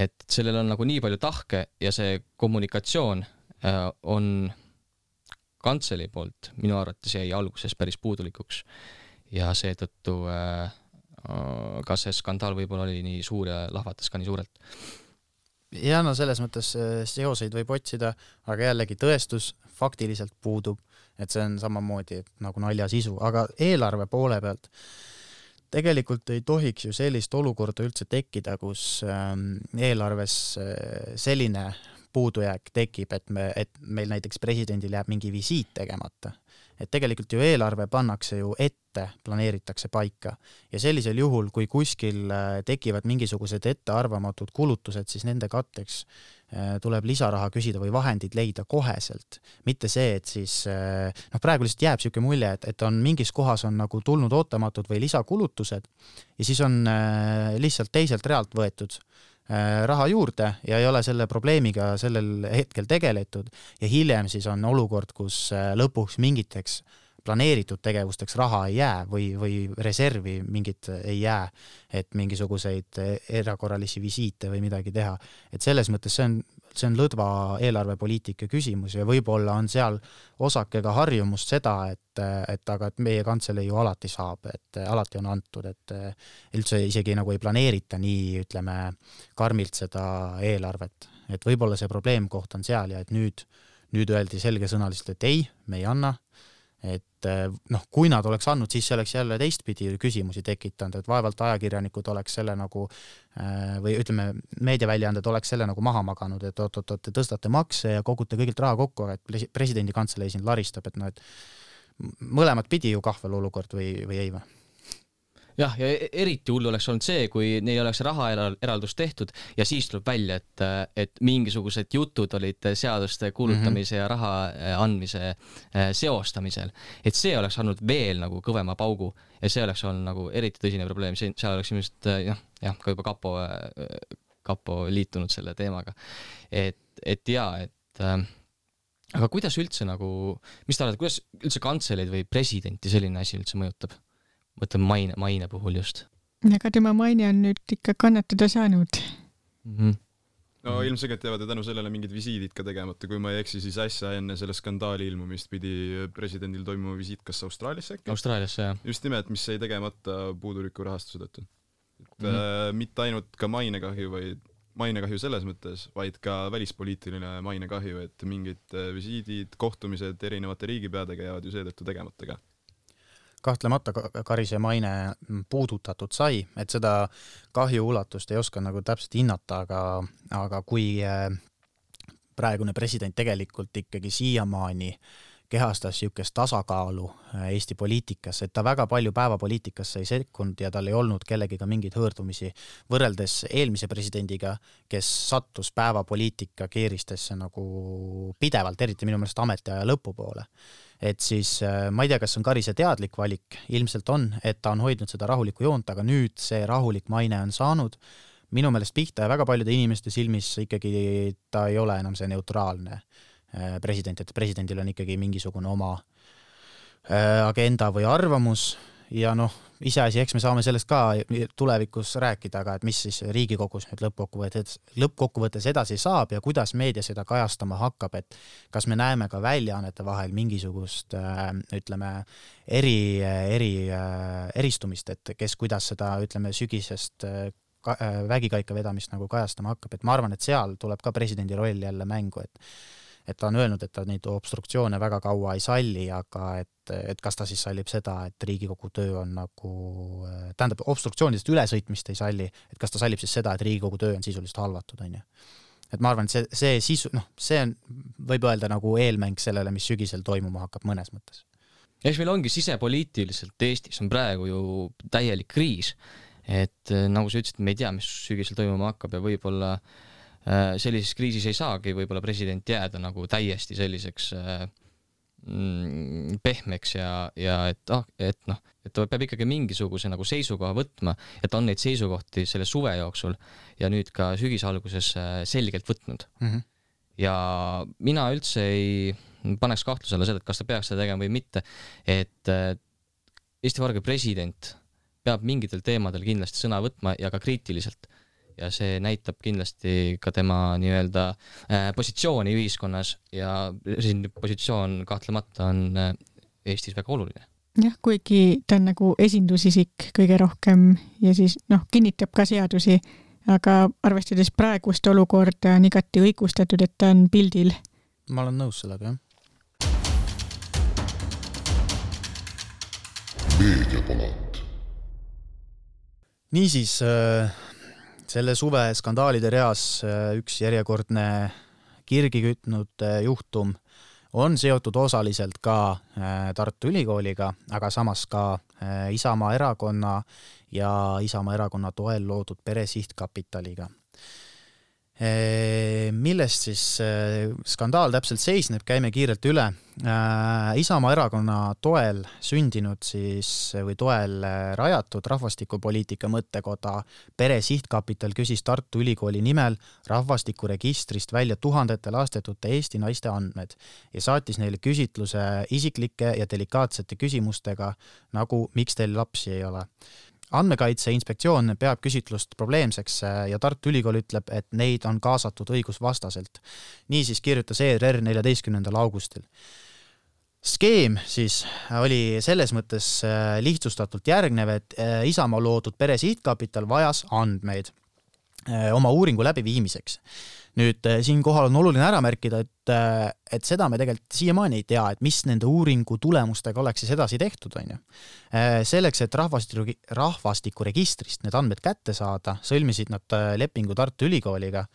et sellel on nagu nii palju tahke ja see kommunikatsioon äh, on kantselei poolt minu arvates jäi alguses päris puudulikuks ja seetõttu ka see skandaal võib-olla oli nii suur ja lahvatas ka nii suurelt ja no selles mõttes seoseid võib otsida, aga jällegi tõestus faktiliselt puudub et see on samamoodi nagu nalja sisu, aga eelarve poole pealt tegelikult ei tohiks ju sellist olukorda üldse tekkida, kus ähm, eelarves äh, selline puudujääk tekib, et me, et meil näiteks presidendil jääb mingi visiit tegemata. Et tegelikult ju eelarve pannakse ju ette, planeeritakse paika. Ja sellisel juhul, kui kuskil äh, tekivad mingisugused ettearvamatud kulutused, siis nende katteks Äh, tuleb lisaraha küsida või vahendid leida koheselt, mitte see, et siis äh, noh, praegu lihtsalt jääb niisugune mulje, et, et on mingis kohas on nagu tulnud ootamatud või lisakulutused ja siis on lihtsalt teiselt realt võetud raha juurde ja ei ole selle probleemiga sellel hetkel tegeletud ja hiljem siis on olukord, kus lõpuks mingiteks planeeritud tegevusteks raha ei jää või, või reservi mingit ei jää, et mingisuguseid erakorralisi visiite või midagi teha. et selles mõttes see on, see on lõdva eelarvepoliitika küsimus ja võib-olla on seal osake ka harjumust seda, et, et aga et meie kantselei ju alati saab, et alati on antud, et üldse isegi nagu ei planeerita nii, ütleme, karmilt seda eelarvet. et võib-olla see probleemkoht on seal ja et nüüd, nüüd öeldi selgesõnaliselt, et ei, me ei anna et eh, noh, kui nad oleks andnud, siis see oleks jälle teistpidi küsimusi tekitanud, et vaevalt ajakirjanikud oleks selle nagu eh, või ütleme, meediaväljaanded oleks selle nagu maha maganud, et oot-oot-oot, te tõstate makse ja kogute kõigilt raha kokku, et presidendi kantselei siin laristab, et noh, et mõlemat pidi ju kahvel olukord või, või ei või jah, ja e-, eriti hull oleks olnud see, kui neil oleks rahaeraldus tehtud ja siis tuleb välja, et, et mingisugused jutud olid seaduste kuulutamise mm -hmm. ja raha äh, andmise äh, seostamisel. et see oleks andnud veel nagu kõvema paugu ja see oleks olnud nagu eriti tõsine probleem, see, seal oleks ilmselt äh, jah, jah, ka juba kapo, kapo liitunud selle teemaga. et, et jaa, et äh, aga kuidas üldse nagu, mis sa arvad, kuidas üldse kantseleid või presidenti selline asi üldse mõjutab? Mõtlen maine, maine puhul just. aga tema maine on nüüd ikka kannatada saanud mm. -hmm no ilmselgelt jäävad ju tänu sellele mingid visiidid ka tegemata, kui ma ei eksi, siis äsja enne selle skandaali ilmumist pidi presidendil toimuma visiit kas Austraaliasse äkki? Austraaliasse, jah. just nimelt, mis jäi tegemata puuduliku rahastuse tõttu. et mm -hmm. äh, mitte ainult ka mainekahju, vaid mainekahju selles mõttes, vaid ka välispoliitiline mainekahju, et mingid äh, visiidid, kohtumised erinevate riigipeadega jäävad ju seetõttu tegemata ka kahtlemata Karise maine puudutatud sai, et seda kahju ulatust ei oska nagu täpselt hinnata, aga, aga kui äh, praegune president tegelikult ikkagi siiamaani kehastas niisugust tasakaalu äh, Eesti poliitikas, et ta väga palju päevapoliitikasse ei sekkunud ja tal ei olnud kellegiga mingeid hõõrdumisi võrreldes eelmise presidendiga, kes sattus päevapoliitika keeristesse nagu pidevalt, eriti minu meelest ametiaja lõpupoole. Et siis äh, ma ei tea, kas see on Karise teadlik valik, ilmselt on, et ta on hoidnud seda rahulikku joont, aga nüüd see rahulik maine on saanud. Minu meelest pihta ja väga paljude inimeste silmis ikkagi ta ei ole enam see neutraalne äh, president, et presidendil on ikkagi mingisugune oma äh, agenda või arvamus ja noh, iseasi, eks me saame sellest ka tulevikus rääkida, aga et mis siis Riigikogus nüüd lõppkokkuvõttes, lõppkokkuvõttes edasi saab ja kuidas meedia seda kajastama hakkab, et kas me näeme ka väljaannete vahel mingisugust äh, ütleme, eri, eri, äh, eristumist, et kes kuidas seda, ütleme, sügisest äh, ka, äh, vägikaika vedamist nagu kajastama hakkab, et ma arvan, et seal tuleb ka presidendi roll jälle mängu, et et ta on öelnud, et ta neid obstruktsioone väga kaua ei salli, aga et, et kas ta siis sallib seda, et Riigikogu töö on nagu, tähendab, obstruktsioonidest ülesõitmist ei salli, et kas ta sallib siis seda, et Riigikogu töö on sisuliselt halvatud, on ju. et ma arvan, et see, see sisu, noh, see on, võib öelda nagu eelmäng sellele, mis sügisel toimuma hakkab mõnes mõttes. eks meil ongi sisepoliitiliselt Eestis on praegu ju täielik kriis, et nagu sa ütlesid, me ei tea, mis sügisel toimuma hakkab ja võib-olla äh, Äh, sellises kriisis ei saagi võib-olla president jääda nagu täiesti selliseks äh, mm, pehmeks ja, ja et ah, et noh, et ta peab ikkagi mingisuguse nagu seisukoha võtma ja ta on neid seisukohti selle suve jooksul ja nüüd ka sügise alguses äh, selgelt võtnud mm. -hmm. ja mina üldse ei paneks kahtluse alla seda, et kas ta peaks seda tegema või mitte, et Eesti Vabariigi president peab mingitel teemadel kindlasti sõna võtma ja ka kriitiliselt ja see näitab kindlasti ka tema nii-öelda äh, positsiooni ühiskonnas ja siin positsioon kahtlemata on äh, Eestis väga oluline jah, kuigi ta on nagu esindusisik kõige rohkem ja siis noh, kinnitab ka seadusi, aga arvestades praegust olukorda on igati õigustatud, et ta on pildil. ma olen nõus sellega, jah. meediapalat. niisiis äh selle suve skandaalide reas äh, üks järjekordne kirgi kütnud äh, juhtum on seotud osaliselt ka äh, Tartu Ülikooliga, aga samas ka Isamaa erakonna ja Isamaa erakonna toel loodud Pere Sihtkapitaliga millest siis skandaal täpselt seisneb, käime kiirelt üle. Isamaa erakonna toel sündinud siis või toel rajatud rahvastikupoliitika mõttekoda Pere Sihtkapital küsis Tartu Ülikooli nimel rahvastikuregistrist välja tuhandete lastetute Eesti naiste andmed ja saatis neile küsitluse isiklike ja delikaatsete küsimustega nagu miks teil lapsi ei ole andmekaitse Inspektsioon peab küsitlust probleemseks äh, ja Tartu Ülikool ütleb, et neid on kaasatud õigusvastaselt. niisiis kirjutas ERR neljateistkümnendal augustil. skeem siis oli selles mõttes äh, lihtsustatult järgnev, et äh, Isamaa loodud Pere Sihtkapital vajas andmeid oma uuringu läbiviimiseks nüüd äh, siinkohal on oluline ära märkida, et, äh, et seda me tegelikult siiamaani ei tea, et mis nende uuringu tulemustega oleks siis edasi tehtud, on ju. Äh, selleks, et rahvastiku, rahvastikuregistrist need andmed kätte saada, sõlmisid nad lepingu Tartu Ülikooliga,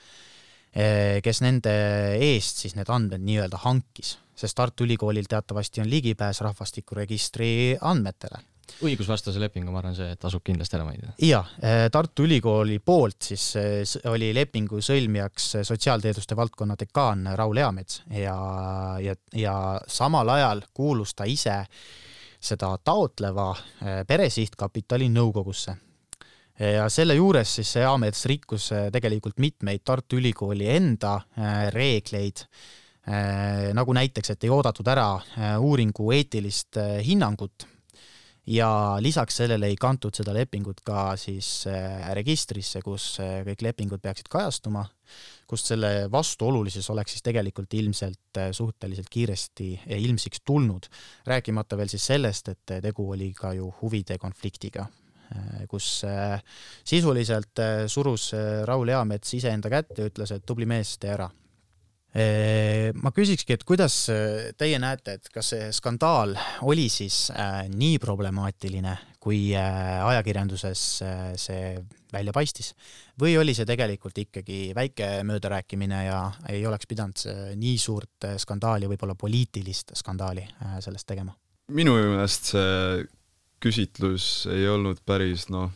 kes nende eest siis need andmed nii-öelda hankis, sest Tartu Ülikoolil teatavasti on ligipääs rahvastikuregistri andmetele õigusvastase lepingu, ma arvan, see tasub kindlasti ära mainida. ja, eh, Tartu Ülikooli poolt siis eh, oli lepingu sõlmijaks eh, sotsiaalteaduste valdkonna dekaan Raul Eamets ja, ja, ja samal ajal kuulus ta ise seda taotleva Pere Sihtkapitali nõukogusse. ja selle juures siis see Eamets rikkus tegelikult mitmeid Tartu Ülikooli enda reegleid nagu näiteks, et ei oodatud ära uuringu eetilist hinnangut ja lisaks sellele ei kantud seda lepingut ka siis äh, registrisse, kus äh, kõik lepingud peaksid kajastuma, kust selle vastuolulisus oleks siis tegelikult ilmselt äh, suhteliselt kiiresti ilmsiks tulnud, rääkimata veel siis sellest, et tegu oli ka ju huvide konfliktiga, kus sisuliselt surus Raul Eamets iseenda kätte ja ütles, et tubli mees, tee ära ma küsikski, et kuidas teie näete, et kas see skandaal oli siis nii problemaatiline, kui ajakirjanduses see välja paistis või oli see tegelikult ikkagi väike möödarääkimine ja ei oleks pidanud nii suurt skandaali, võib-olla poliitilist skandaali sellest tegema? minu meelest see küsitlus ei olnud päris noh,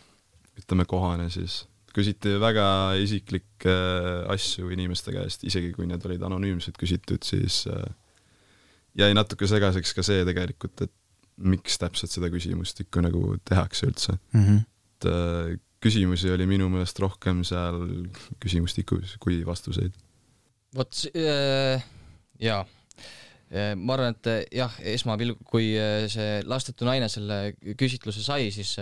ütleme kohane siis küsiti väga isiklikke asju inimeste käest, isegi kui need olid anonüümsed küsitud, siis äh, jäi natuke segaseks ka see tegelikult, et miks täpselt seda küsimust ikka nagu tehakse üldse mm. -hmm. et äh, küsimusi oli minu meelest rohkem seal küsimustikus kui vastuseid. vot äh, jaa Äh, ma arvan, et äh, jah, esmapilgul, kui äh, see lastetu naine selle küsitluse sai, siis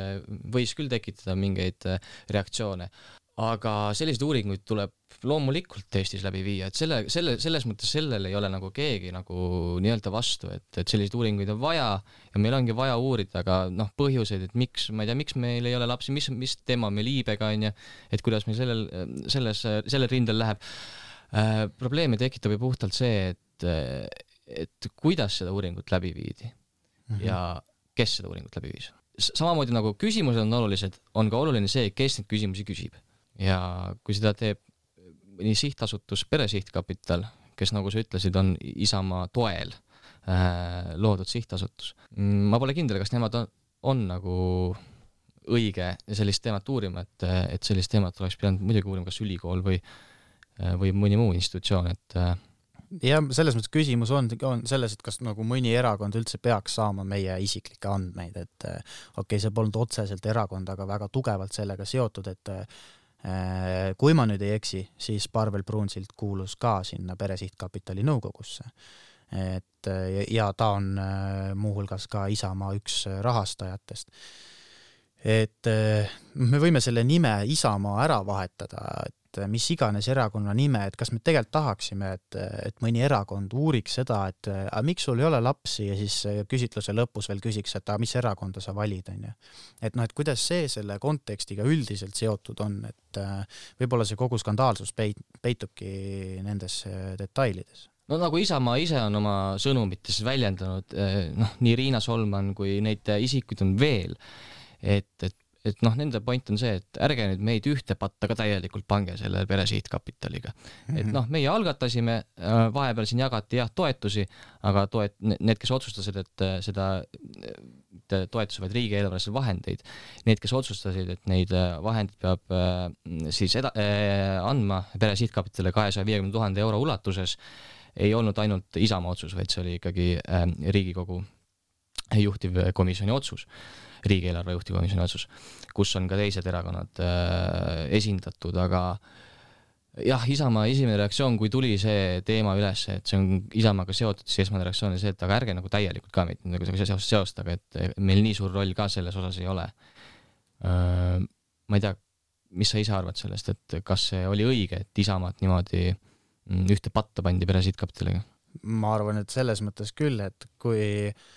võis küll tekitada mingeid reaktsioone. aga selliseid uuringuid tuleb loomulikult Eestis läbi viia, et selle, selle, selles mõttes sellele ei ole nagu keegi nagu nii-öelda vastu, et, et selliseid uuringuid on vaja ja meil ongi vaja uurida ka noh, põhjuseid, et miks, ma ei tea, miks meil ei ole lapsi, mis, mis teema meil iibega on ju, et kuidas meil sellel, selles, sellel rindel läheb äh,. probleemi tekitab ju puhtalt see, et, et kuidas seda uuringut läbi viidi mm -hmm. ja kes seda uuringut läbi viis. samamoodi nagu küsimused on olulised, on ka oluline see, kes neid küsimusi küsib ja kui seda teeb nii sihtasutus Pere Sihtkapital, kes, nagu sa ütlesid, on Isamaa toel äh, loodud sihtasutus, mm, ma pole kindel, kas nemad on, on nagu õige sellist teemat uurima, et, et sellist teemat oleks pidanud muidugi uurima kas ülikool või, või mõni muu institutsioon, et äh, jah, selles mõttes küsimus on, on selles, et kas nagu mõni erakond üldse peaks saama meie isiklikke andmeid, et äh, okei okay,, see polnud otseselt erakond, aga väga tugevalt sellega seotud, et Äh, kui ma nüüd ei eksi, siis Parvel Pruunsild kuulus ka sinna Pere Sihtkapitali nõukogusse. et ja ta on äh, muuhulgas ka Isamaa üks rahastajatest. et äh, me võime selle nime Isamaa ära vahetada, et et mis iganes erakonna nime, et kas me tegelikult tahaksime, et, et mõni erakond uuriks seda, et aga miks sul ei ole lapsi ja siis küsitluse lõpus veel küsiks, et aga mis erakonda sa valid, onju. et noh, et kuidas see selle kontekstiga üldiselt seotud on, et võib-olla see kogu skandaalsus peit-, peitubki nendes detailides no nagu Isamaa ise on oma sõnumites väljendanud, noh, nii Riina Solman kui neid isikuid on veel, et, et et noh, nende point on see, et ärge nüüd meid ühte patta ka täielikult pange selle Pere Sihtkapitaliga et mhm. noh, meie algatasime, äh, vahepeal siin jagati jah toetusi, aga toet-, need, kes otsustasid, et äh, seda mitte toetusi, vaid riigieelarvelisi vahendeid, need, kes otsustasid, et neid äh, vahendeid peab siis eda-, andma Pere Sihtkapitalile kahesaja viiekümne tuhande euro ulatuses, ei olnud ainult Isamaa otsus, vaid see oli ikkagi Riigikogu juhtivkomisjoni otsus riigieelarve juhtivkomisjoni otsus, kus on ka teised erakonnad äh, esindatud, aga jah, Isamaa esimene reaktsioon, kui tuli see teema üles, et see on Isamaaga seotud, siis esmane reaktsioon oli see, et aga ärge nagu täielikult ka meid nagu seost seostage, et meil nii suur roll ka selles osas ei ole. Äh, ma ei tea, mis sa ise arvad sellest, et kas see oli õige, et Isamaad niimoodi mm, ühte patta pandi Pere Sihtkapitaliga? ma arvan, et selles mõttes küll, et kui äh,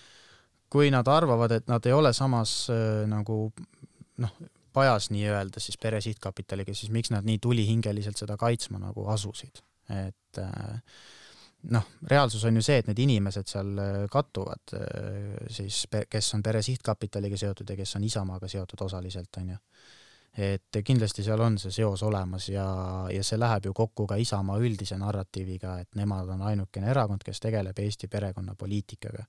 kui nad arvavad, et nad ei ole samas äh, nagu noh, pajas nii-öelda siis Pere Sihtkapitaliga, siis miks nad nii tulihingeliselt seda kaitsma nagu asusid, et äh, noh, reaalsus on ju see, et need inimesed seal äh, kattuvad siis, kes on Pere Sihtkapitaliga seotud ja kes on Isamaaga seotud osaliselt, on ju. et kindlasti seal on see seos olemas ja, ja see läheb ju kokku ka Isamaa üldise narratiiviga, et nemad on ainukene erakond, kes tegeleb Eesti perekonnapoliitikaga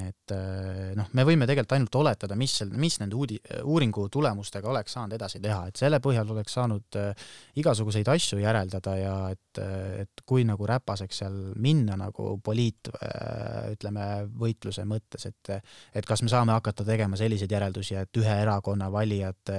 et äh, noh, me võime tegelikult ainult oletada, mis mis nende uudi-, uuringu tulemustega oleks saanud edasi teha, et selle põhjal oleks saanud äh, igasuguseid asju järeldada ja et, äh, et kui nagu räpaseks seal minna nagu poliit, ütleme, võitluse mõttes, et et kas me saame hakata tegema selliseid järeldusi, et ühe erakonna valijad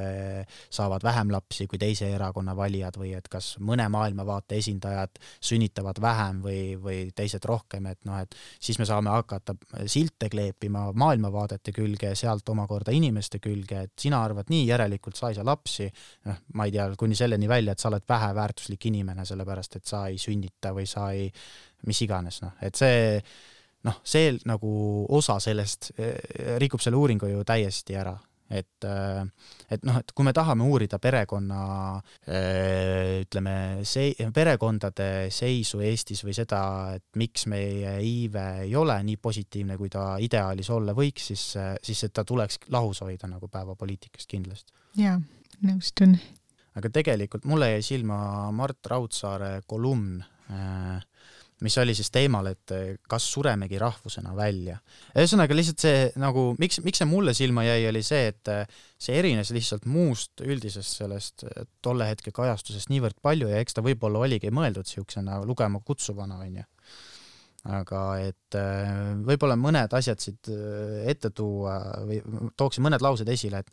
saavad vähem lapsi kui teise erakonna valijad või et kas mõne maailmavaate esindajad sünnitavad vähem või, või teised rohkem, et noh, et siis me saame hakata silte mõtte kleepima maailmavaadete külge ja sealt omakorda inimeste külge, et sina arvad nii, järelikult sa ei saa lapsi, noh, ma ei tea, kuni selleni välja, et sa oled väheväärtuslik inimene, sellepärast et sa ei sünnita või sa ei, mis iganes, noh, et see noh, see nagu osa sellest eh, rikub selle uuringu ju täiesti ära et, et noh, et kui me tahame uurida perekonna ütleme, see, perekondade seisu Eestis või seda, et miks meie iive ei ole nii positiivne, kui ta ideaalis olla võiks, siis, siis ta tuleks lahus hoida nagu päevapoliitikast kindlasti. jaa, nõustun. aga tegelikult mulle jäi silma Mart Raudsaare kolumn äh, mis oli siis teemal, et eh, kas suremegi rahvusena välja. ühesõnaga lihtsalt see nagu, miks, miks see mulle silma jäi, oli see, et eh, see erines lihtsalt muust üldisest sellest eh, tolle hetke kajastusest niivõrd palju ja eks ta võib-olla oligi mõeldud niisugusena lugema kutsuvana, onju aga et võib-olla mõned asjad siit ette tuua või tooksin mõned laused esile, et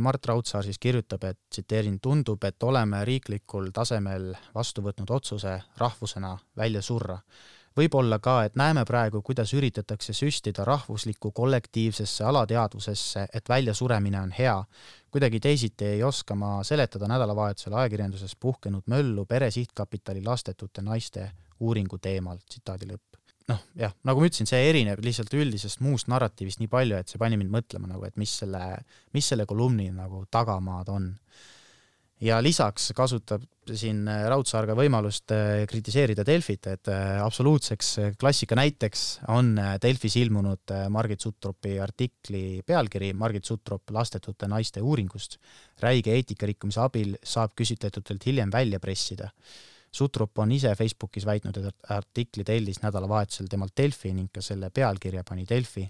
Mart Raudsaar siis kirjutab, et tsiteerin, tundub, et oleme riiklikul tasemel vastu võtnud otsuse rahvusena välja surra. võib-olla ka, et näeme praegu, kuidas üritatakse süstida rahvuslikku kollektiivsesse alateadvusesse, et väljasuremine on hea. kuidagi teisiti ei oska ma seletada nädalavahetusel ajakirjanduses puhkenud möllu Pere Sihtkapitali lastetute naiste uuringu teemal, tsitaadi lõpp noh, jah, nagu ma ütlesin, see erineb lihtsalt üldisest muust narratiivist nii palju, et see pani mind mõtlema nagu, et mis selle, mis selle kolumni nagu tagamaad on. ja lisaks kasutab siin Raudsaar ka võimalust äh, kritiseerida Delfit, et äh, absoluutseks klassika näiteks on äh, Delfis ilmunud Margit Sutropi artikli pealkiri Margit Sutrop lastetute naiste uuringust. räige eetikarikkumise abil saab küsitletutelt hiljem välja pressida Sutrop on ise Facebookis väitnud, et artikli tellis nädalavahetusel temalt Delfi ning ka selle pealkirja pani Delfi.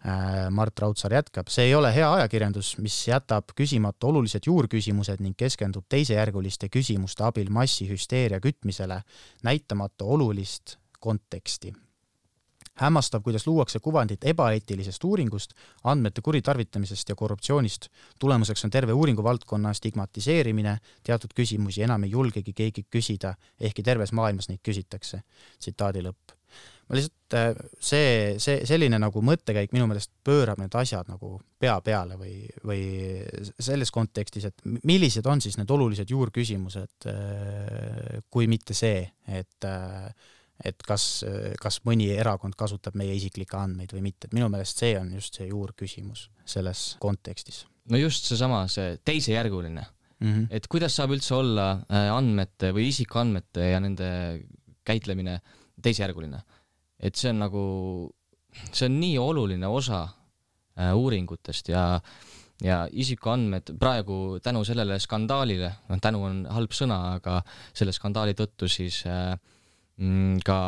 Äh, Mart Raudsaar jätkab, see ei ole hea ajakirjandus, mis jätab küsimata olulised juurküsimused ning keskendub teisejärguliste küsimuste abil massihüsteeria kütmisele, näitamata olulist konteksti hämmastav, kuidas luuakse kuvandit ebaeetilisest uuringust, andmete kuritarvitamisest ja korruptsioonist. tulemuseks on terve uuringuvaldkonna stigmatiseerimine, teatud küsimusi enam ei julgegi keegi küsida, ehkki terves maailmas neid küsitakse. tsitaadi lõpp. ma lihtsalt, äh, see, see, selline nagu mõttekäik minu meelest pöörab need asjad nagu pea peale või, või selles kontekstis, et millised on siis need olulised juurküsimused, äh, kui mitte see, et äh, et kas, kas mõni erakond kasutab meie isiklikke andmeid või mitte, et minu meelest see on just see juurküsimus selles kontekstis. no just seesama, see teisejärguline mm. -hmm. et kuidas saab üldse olla äh, andmete või isikuandmete ja nende käitlemine teisejärguline. et see on nagu, see on nii oluline osa äh, uuringutest ja ja isikuandmed praegu tänu sellele skandaalile, noh tänu on halb sõna, aga selle skandaali tõttu siis äh, ka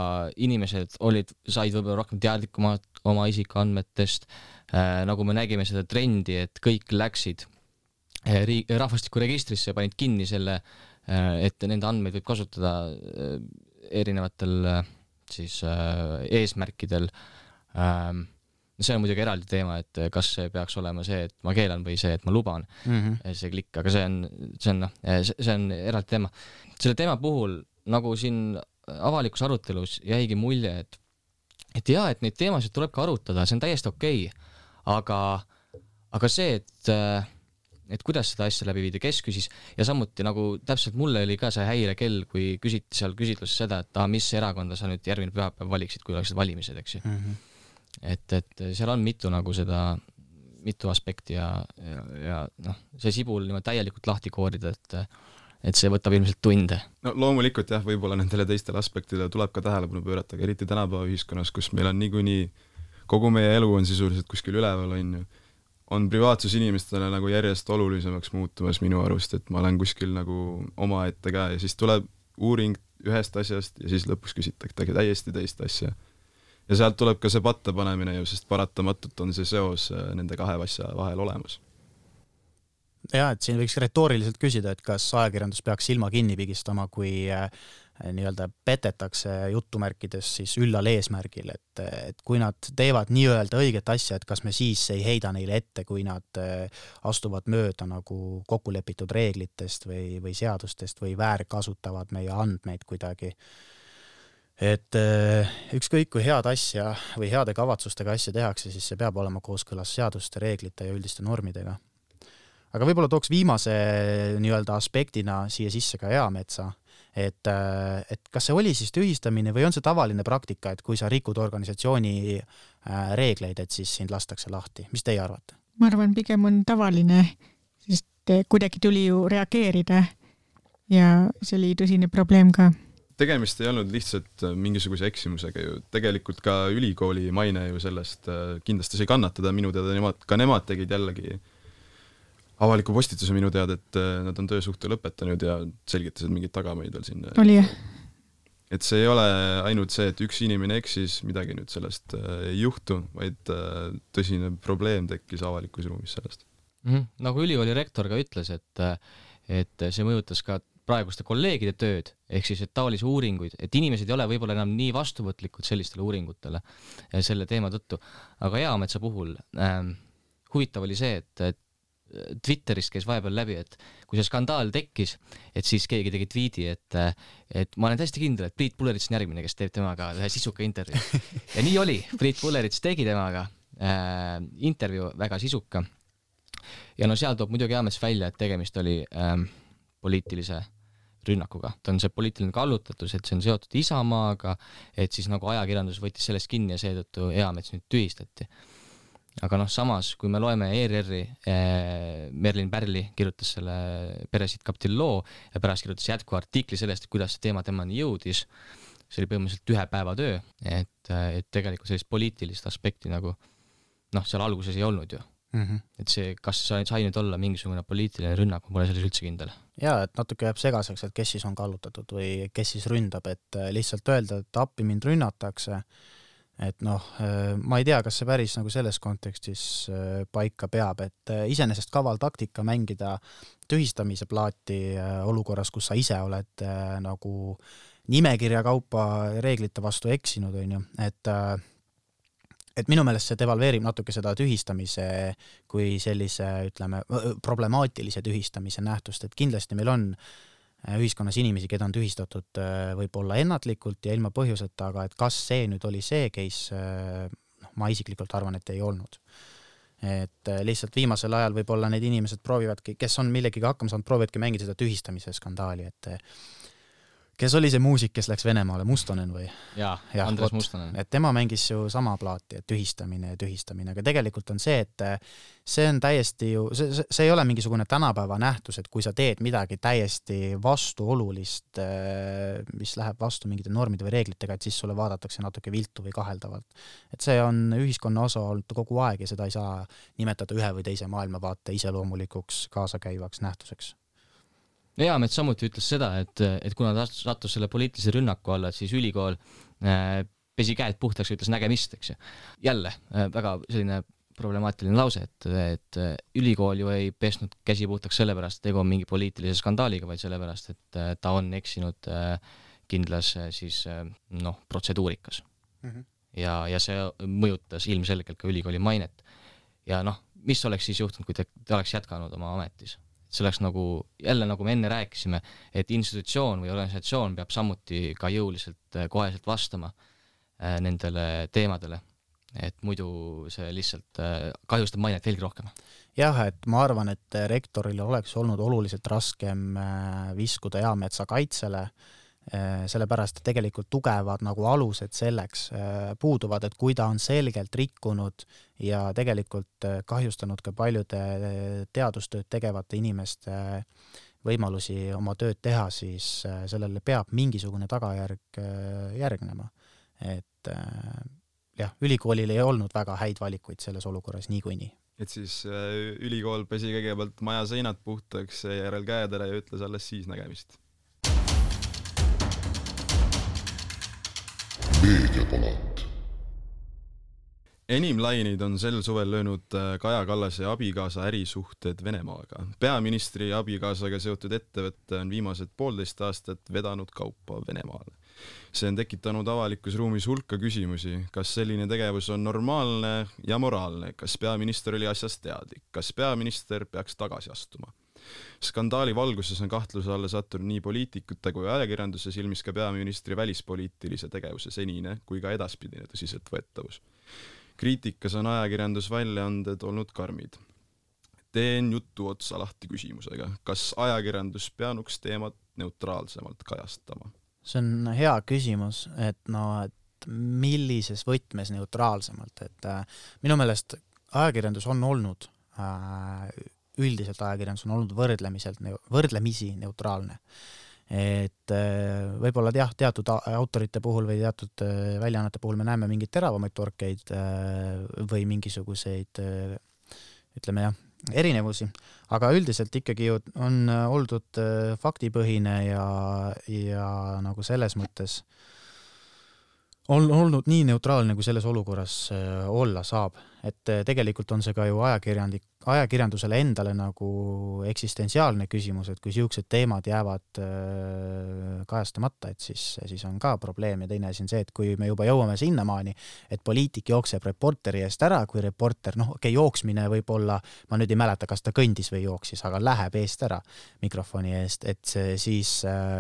inimesed olid, said võib-olla rohkem teadlikumad oma isikuandmetest äh,, nagu me nägime seda trendi, et kõik läksid äh, riik, rahvastikuregistrisse, panid kinni selle äh,, et nende andmeid võib kasutada erinevatel siis eesmärkidel ähm, see on muidugi eraldi teema, et kas see peaks olema see, et ma keelan või see, et ma luban mm, -hmm. see klikk, aga see on, see on noh, see on eraldi teema. selle teema puhul, nagu siin avalikus arutelus jäigi mulje, et et jaa, et neid teemasid tuleb ka arutada, see on täiesti okei okay., aga, aga see, et et kuidas seda asja läbi viidi, kes küsis ja samuti nagu täpselt mulle oli ka see häirekell, kui küsiti seal küsitluses seda, et aa, mis erakonda sa nüüd järgmine pühapäev valiksid, kui oleksid valimised, eks ju mm. -hmm. et, et seal on mitu nagu seda, mitu aspekti ja, ja, ja noh, see sibul niimoodi täielikult lahti koorida, et et see võtab ilmselt tunde. no loomulikult jah, võib-olla nendele teistele aspektidele tuleb ka tähelepanu pöörata, aga eriti tänapäeva ühiskonnas, kus meil on niikuinii kogu meie elu on sisuliselt kuskil üleval, on ju, on privaatsus inimestele nagu järjest olulisemaks muutumas minu arust, et ma olen kuskil nagu omaette ka ja siis tuleb uuring ühest asjast ja siis lõpuks küsitakse täiesti teist asja. ja sealt tuleb ka see patta panemine ju, sest paratamatult on see seos äh, nende kahe asja vahel olemas jah, et siin võiks retooriliselt küsida, et kas ajakirjandus peaks silma kinni pigistama, kui äh, nii-öelda petetakse jutumärkides siis üllal eesmärgil, et, et kui nad teevad nii-öelda õiget asja, et kas me siis ei heida neile ette, kui nad äh, astuvad mööda nagu kokkulepitud reeglitest või, või seadustest või väärkasutavad meie andmeid kuidagi. et äh, ükskõik kui head asja või heade kavatsustega asja tehakse, siis see peab olema kooskõlas seaduste, reeglite ja üldiste normidega aga võib-olla tooks viimase nii-öelda aspektina siia sisse ka Eametsa, et, et kas see oli siis tühistamine või on see tavaline praktika, et kui sa rikud organisatsiooni äh, reegleid, et siis sind lastakse lahti, mis teie arvate? ma arvan, pigem on tavaline, sest kuidagi tuli ju reageerida. Ja see oli tõsine probleem ka. Tegemist ei olnud lihtsalt mingisuguse eksimusega ju, tegelikult ka ülikooli maine ju sellest äh, kindlasti sai kannatada, minu teada nemad, ka nemad tegid jällegi avaliku postituse minu teada, et äh, nad on töösuhte lõpetanud ja selgitasid mingeid tagamaid veel sinna. oli jah? et see ei ole ainult see, et üks inimene eksis, midagi nüüd sellest äh, ei juhtu, vaid äh, tõsine probleem tekkis avalikus ruumis sellest mm. -hmm. nagu ülikooli rektor ka ütles, et, et see mõjutas ka praeguste kolleegide tööd, ehk siis, et taolisi uuringuid, et inimesed ei ole võib-olla enam nii vastuvõtlikud sellistele uuringutele selle teema tõttu, aga Eametsa puhul ähm, huvitav oli see, et, et Twitterist käis vahepeal läbi, et kui see skandaal tekkis, et siis keegi tegi tweet'i, et et ma olen täiesti kindel, et Priit Pullerits on järgmine, kes teeb temaga ühe sisuka intervjuu. ja nii oli, Priit Pullerits tegi temaga äh, intervjuu väga sisuka. ja no seal toob muidugi meeles välja, et tegemist oli äh, poliitilise rünnakuga, ta on see poliitiline kallutatus, et see on seotud Isamaaga, et siis nagu ajakirjandus võttis sellest kinni ja seetõttu Eamets nüüd tühistati aga noh, samas kui me loeme ERR-i eh,, Merlin Pärli kirjutas selle Peresiit kapteni loo ja pärast kirjutas jätkuartikli sellest, kuidas see teema temani jõudis, see oli põhimõtteliselt ühe päeva töö, et, et tegelikult sellist poliitilist aspekti nagu noh, seal alguses ei olnud ju mm. -hmm. et see, kas sai, sai nüüd olla mingisugune poliitiline rünnak, ma pole selles üldse kindel. jaa, et natuke jääb segaseks, et kes siis on kallutatud või kes siis ründab, et lihtsalt öelda, et appi mind rünnatakse et noh, äh, ma ei tea, kas see päris nagu selles kontekstis äh, paika peab, et äh, iseenesest kaval taktika mängida tühistamise plaati olukorras, kus sa ise oled nagu nimekirja kaupa reeglite vastu eksinud, on ju, et et minu meelest see devalveerib natuke seda tühistamise kui sellise, ütleme, problemaatilise tühistamise nähtust, et kindlasti meil on äh, ühiskonnas inimesi, keda on tühistatud äh, võib-olla ennatlikult ja ilma põhjuseta, aga et kas see nüüd oli see case, äh, noh, ma isiklikult arvan, et ei olnud. et lihtsalt viimasel ajal võib-olla need inimesed proovivadki, kes on millegagi hakkama saanud, proovivadki mängida seda tühistamise skandaali, et kes oli see muusik, kes läks Venemaale, Mustonen või? jaa ja,, Andres Mustonen. et tema mängis ju sama plaati, et tühistamine ja tühistamine, aga tegelikult on see, et see on täiesti ju, see, see, see ei ole mingisugune tänapäeva nähtus, et kui sa teed midagi täiesti vastuolulist, mis läheb vastu mingite normide või reeglitega, et siis sulle vaadatakse natuke viltu või kaheldavalt. et see on ühiskonna osa olnud kogu aeg ja seda ei saa nimetada ühe või teise maailmavaate iseloomulikuks kaasakäivaks nähtuseks Eamets samuti ütles seda, et, et kuna ta sattus selle poliitilise rünnaku alla, et siis ülikool äh, pesi käed puhtaks ja ütles nägemist, eks ju. jälle äh, väga selline problemaatiline lause, et, et äh, ülikool ju ei pesnud käsi puhtaks sellepärast, et tegu on mingi poliitilise skandaaliga, vaid sellepärast, et ta on eksinud kindlas siis noh, protseduurikas mm. -hmm. ja, ja see mõjutas ilmselgelt ka ülikooli mainet. ja noh, mis oleks siis juhtunud, kui ta, ta oleks jätkanud oma ametis? See oleks nagu, jälle nagu me enne rääkisime, et institutsioon või organisatsioon peab samuti ka jõuliselt äh, koheselt vastama äh, nendele teemadele. et muidu see lihtsalt äh, kahjustab mainet veelgi rohkem. jah, et ma arvan, et rektoril oleks olnud oluliselt raskem viskuda Eametsa kaitsele sellepärast et tegelikult tugevad nagu alused selleks äh, puuduvad, et kui ta on selgelt rikkunud ja tegelikult äh, kahjustanud ka paljude teadustööd tegevate inimeste võimalusi oma tööd teha, siis sellele peab mingisugune tagajärg järgnema. et jah, ülikoolil ei olnud väga häid valikuid selles olukorras niikuinii et siis ülikool pesi kõigepealt maja seinad puhtaks, seejärel käed ära ja ütles alles siis nägemist meediapalat. enim laineid on sel suvel löönud äh, Kaja Kallase abikaasa ärisuhted Venemaaga. peaministri abikaasaga seotud ettevõte on viimased poolteist aastat vedanud kaupa Venemaale. see on tekitanud avalikus ruumis hulka küsimusi, kas selline tegevus on normaalne ja moraalne, kas peaminister oli asjast teadlik, kas peaminister peaks tagasi astuma skandaali valguses on kahtluse alla sattunud nii poliitikute kui ajakirjanduse silmis ka peaministri välispoliitilise tegevuse senine kui ka edaspidine tõsiseltvõetavus. kriitikas on ajakirjandusväljaanded olnud karmid. teen jutu otsa lahti küsimusega, kas ajakirjandus peanuks teemat neutraalsemalt kajastama? see on hea küsimus, et no, et millises võtmes neutraalsemalt, et äh, minu meelest ajakirjandus on olnud äh, üldiselt ajakirjandus on olnud võrdlemiselt, võrdlemisi neutraalne. et äh, võib-olla jah, teatud autorite puhul või teatud äh, väljaannete puhul me näeme mingeid teravamaid torkeid äh, või mingisuguseid ütleme jah, erinevusi, aga üldiselt ikkagi ju on oldud faktipõhine ja, ja nagu selles mõttes on olnud nii neutraalne, kui selles olukorras äh, olla saab, et äh, tegelikult on see ka ju ajakirjandik, ajakirjandusele endale nagu eksistentsiaalne küsimus, et kui niisugused teemad jäävad äh, kajastamata, et siis, siis on ka probleem. Ja teine asi on see, et kui me juba jõuame sinnamaani, et poliitik jookseb reporteri eest ära, kui reporter, noh, okei okay,, jooksmine võib olla, ma nüüd ei mäleta, kas ta kõndis või jooksis, aga läheb eest ära mikrofoni eest, et see siis äh,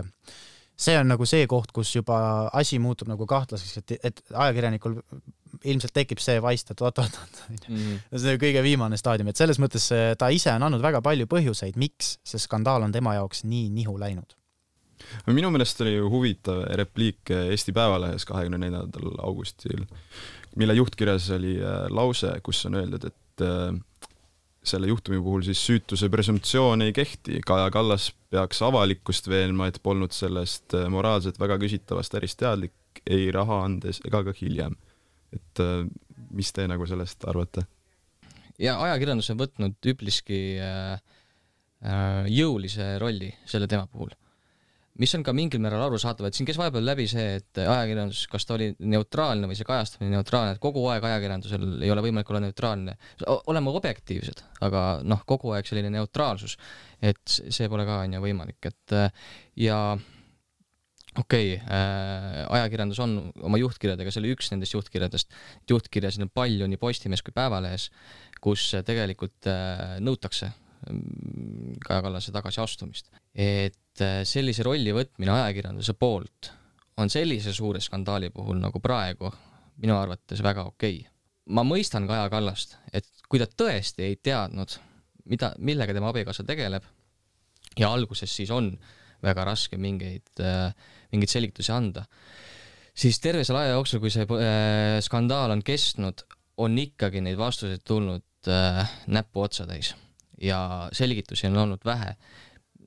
see on nagu see koht, kus juba asi muutub nagu kahtlaseks, et, et ajakirjanikul ilmselt tekib see vaist, et oot-oot-oot mm., see on kõige viimane staadium, et selles mõttes ta ise on andnud väga palju põhjuseid, miks see skandaal on tema jaoks nii nihu läinud. minu meelest oli ju huvitav repliik Eesti Päevalehes kahekümne neljandal augustil, mille juhtkirjas oli äh, lause, kus on öeldud, et äh, selle juhtumi puhul siis süütuse presumptsioon ei kehti, Kaja Kallas peaks avalikkust veenma, et polnud sellest äh, moraalselt väga küsitavast ärist teadlik ei raha andes ega ka hiljem. et äh, mis te nagu sellest arvate? ja ajakirjandus on võtnud üpriski äh, jõulise rolli selle teema puhul mis on ka mingil määral arusaadav, et siin käis vahepeal läbi see, et ajakirjandus, kas ta oli neutraalne või see kajastamine neutraalne, et kogu aeg ajakirjandusel ei ole võimalik olla neutraalne. oleme objektiivsed, aga noh, kogu aeg selline neutraalsus, et see pole ka on ju võimalik, et ja okei okay, äh,, ajakirjandus on oma juhtkirjadega, see oli üks nendest juhtkirjadest, juhtkirjasid on palju nii Postimehes kui Päevalehes, kus tegelikult äh, nõutakse mm, Kaja Kallase tagasiastumist. Et Äh, sellise rolli võtmine ajakirjanduse poolt on sellise suure skandaali puhul nagu praegu minu arvates väga okei. Okay.. ma mõistan Kaja Kallast, et kui ta tõesti ei teadnud, mida, millega tema abikaasa tegeleb ja alguses siis on väga raske mingeid, äh, mingeid selgitusi anda, siis terve selle aja jooksul, kui see äh, skandaal on kestnud, on ikkagi neid vastuseid tulnud äh, näppu otsa täis ja selgitusi on olnud vähe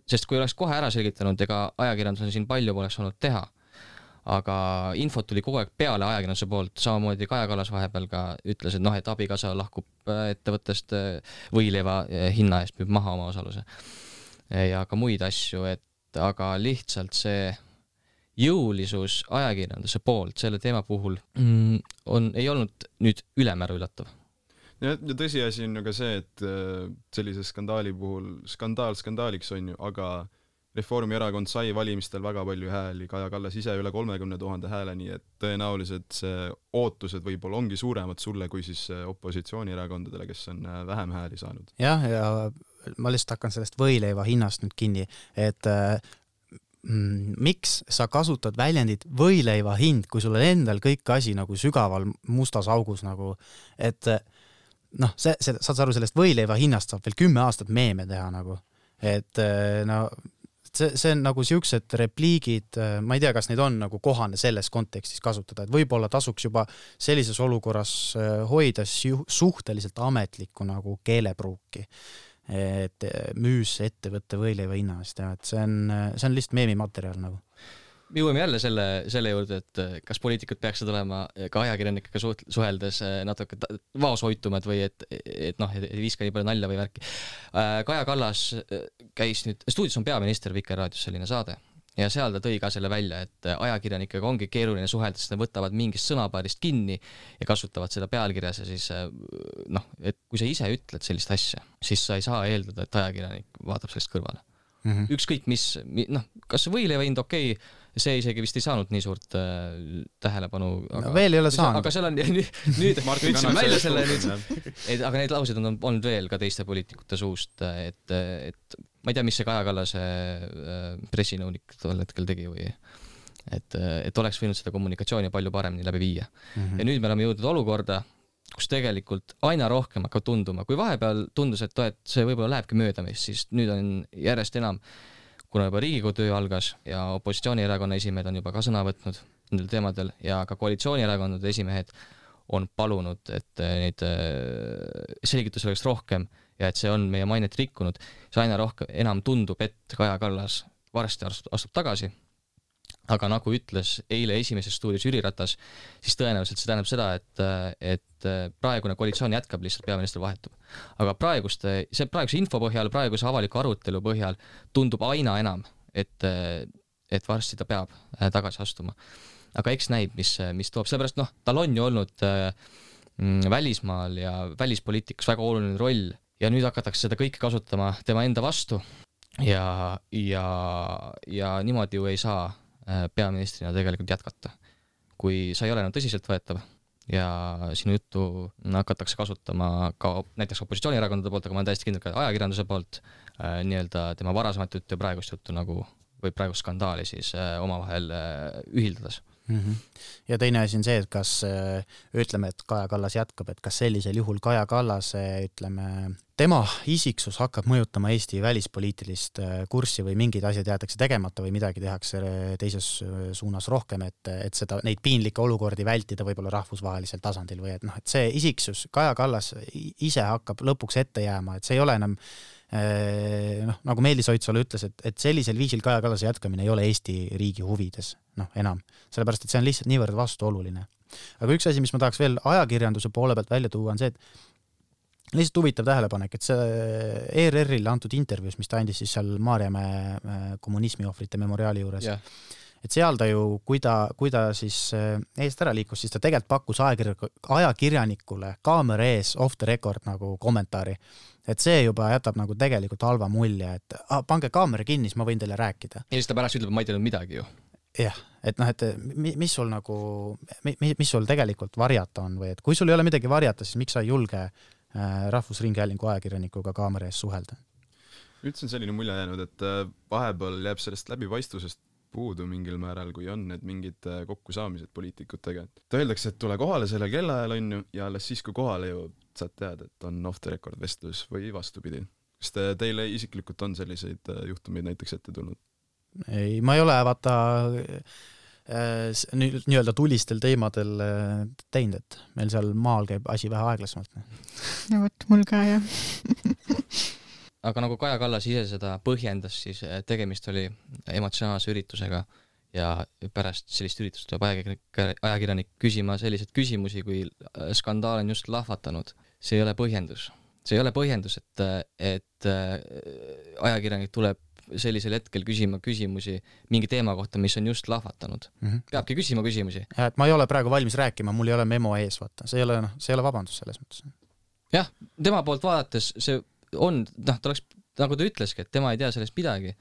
sest kui oleks kohe ära selgitanud, ega ajakirjandusel siin palju poleks olnud teha. aga infot tuli kogu aeg peale ajakirjanduse poolt, samamoodi Kaja Kallas vahepeal ka ütles, et noh, et abikaasa lahkub äh, ettevõttest äh, võileiva äh, hinna eest, müüb maha oma osaluse. ja ka muid asju, et aga lihtsalt see jõulisus ajakirjanduse poolt selle teema puhul mm, on, ei olnud nüüd ülemäära üllatav ja, ja tõsiasi on ju ka see, et äh, sellise skandaali puhul, skandaal skandaaliks on ju, aga Reformierakond sai valimistel väga palju hääli, Kaja Kallas ise üle kolmekümne tuhande hääle, nii et tõenäoliselt see ootused võib-olla ongi suuremad sulle kui siis äh, opositsioonierakondadele, kes on äh, vähem hääli saanud. jah, ja ma lihtsalt hakkan sellest võileiva hinnast nüüd kinni, et mm, miks sa kasutad väljendit võileiva hind, kui sul on endal kõik asi nagu sügaval mustas augus nagu, et äh, noh, see, see, saad sa aru, sellest võileiva hinnast saab veel kümme aastat meeme teha nagu, et eh, no see, see on nagu siuksed repliigid, eh, ma ei tea, kas neid on nagu kohane selles kontekstis kasutada, et võib-olla tasuks juba sellises olukorras eh, hoida suhteliselt ametlikku nagu keelepruuki. et müüs ettevõtte võileiva hinna eest ja et see on, see on lihtsalt meemimaterjal nagu me jõuame jälle selle, selle juurde, et äh, kas poliitikud peaksid olema äh, ka ajakirjanikega suht-, suheldes äh, natuke vaoshoitumad või et, et noh, ei viska nii palju nalja või värki. Kaja Kallas käis nüüd, stuudios on peaminister Vikerraadios selline saade ja seal ta tõi ka selle välja, et ajakirjanikega ongi keeruline suhelda, sest nad võtavad mingist sõnapaarist kinni ja kasutavad seda pealkirjas ja siis noh, et kui sa ise ütled sellist asja, siis sa ei saa eeldada, et ajakirjanik vaatab sellest kõrvale mm. -hmm. ükskõik mis, noh, kas võileiva hind okei okay,, see isegi vist ei saanud nii suurt äh, tähelepanu. no veel ei ole saanud. aga seal on nüüd, nüüd ütlesime välja selle nüüd, et aga neid lauseid on olnud veel ka teiste poliitikute suust, et, et ma ei tea, mis see Kaja Kallase äh, pressinõunik tol hetkel tegi või et, et oleks võinud seda kommunikatsiooni palju paremini läbi viia mm. -hmm. ja nüüd me oleme jõudnud olukorda, kus tegelikult aina rohkem hakkab tunduma, kui vahepeal tundus, et, et see võib-olla lähebki mööda meist, siis nüüd on järjest enam äh, kuna juba Riigikogu töö algas ja opositsioonierakonna esimehed on juba ka sõna võtnud nendel teemadel ja ka koalitsioonierakondade esimehed on palunud, et neid äh, selgitusi oleks rohkem ja et see on meie mainet rikkunud, siis aina rohkem, enam tundub, et Kaja Kallas varsti astub tagasi aga nagu ütles eile Esimeses stuudios Jüri Ratas, siis tõenäoliselt see tähendab seda, et, et praegune koalitsioon jätkab, lihtsalt peaminister vahetub. aga praeguste, see praeguse info põhjal, praeguse avaliku arutelu põhjal tundub aina enam, et, et varsti ta peab äh, tagasi astuma. aga eks näib, mis, mis toob, sellepärast noh, tal on ju olnud äh, mm, välismaal ja välispoliitikas väga oluline roll ja nüüd hakatakse seda kõike kasutama tema enda vastu ja, ja, ja niimoodi ju ei saa äh, peaministrina tegelikult jätkata. kui sa ei ole enam tõsiseltvõetav ja sinu juttu hakatakse kasutama ka näiteks opositsioonierakondade poolt, aga ma olen täiesti kindel ka ajakirjanduse poolt äh, nii-öelda tema varasemat juttu ja praegust juttu nagu või praegust skandaali siis äh, omavahel äh, ühildades mm. -hmm. ja teine asi on see, et kas äh, ütleme, et Kaja Kallas jätkab, et kas sellisel juhul Kaja Kallase, ütleme, tema isiksus hakkab mõjutama Eesti välispoliitilist äh, kurssi või mingid asjad jäetakse tegemata või midagi tehakse teises suunas rohkem, et, et seda, neid piinlikke olukordi vältida võib-olla rahvusvahelisel tasandil või et noh, et see isiksus, Kaja Kallas ise hakkab lõpuks ette jääma, et see ei ole enam noh, nagu Meelis Oidsalu ütles, et, et sellisel viisil Kaja Kallase jätkamine ei ole Eesti riigi huvides, noh enam, sellepärast et see on lihtsalt niivõrd vastuoluline. aga üks asi, mis ma tahaks veel ajakirjanduse poole pealt välja tuua, on see, et lihtsalt huvitav tähelepanek, et see ERR-ile antud intervjuus, mis ta andis siis seal Maarjamäe äh, kommunismiohvrite memoriaali juures yeah., et seal ta ju, kui ta, kui ta siis äh, eest ära liikus, siis ta tegelikult pakkus ajakirja, ajakirjanikule kaamera ees off the record nagu kommentaari. Et see juba jätab nagu tegelikult halva mulje, et ah, pange kaamera kinni, siis ma võin teile rääkida. ja siis ta pärast ütleb, ma ei teadnud midagi ju jah, et noh, et mis sul nagu, mis sul tegelikult varjata on või et kui sul ei ole midagi varjata, siis miks sa ei julge äh, Rahvusringhäälingu ajakirjanikuga kaamera ees suhelda? üldse on selline mulje jäänud, et äh, vahepeal jääb sellest läbipaistvusest puudu mingil määral, kui on need mingid äh, kokkusaamised poliitikutega, et öeldakse, et tule kohale sellel kellaajal, on ju, ja alles siis, kui kohale jõuad, saad teada, et on off the record vestlus või vastupidi. kas te, teile isiklikult on selliseid äh, juhtumeid näiteks ette tulnud? ei, ma ei ole vaata äh, nii-öelda tulistel teemadel teinud, et meil seal maal käib asi vähe aeglasemalt. no vot, mul ka jah aga nagu Kaja Kallas ise seda põhjendas, siis tegemist oli emotsionaalse üritusega ja pärast sellist üritust tuleb ajakirjanik, ajakirjanik küsima selliseid küsimusi, kui skandaal on just lahvatanud. See ei ole põhjendus. see ei ole põhjendus, et, et eh, ajakirjanik tuleb sellisel hetkel küsima küsimusi mingi teema kohta, mis on just lahvatanud mm. -hmm. peabki küsima küsimusi. jah, et ma ei ole praegu valmis rääkima, mul ei ole memo ees, vaata, see ei ole noh, see ei ole vabandus selles mõttes. jah, tema poolt vaadates see on, noh, ta oleks, nagu ta ütleski, et tema ei tea sellest midagi.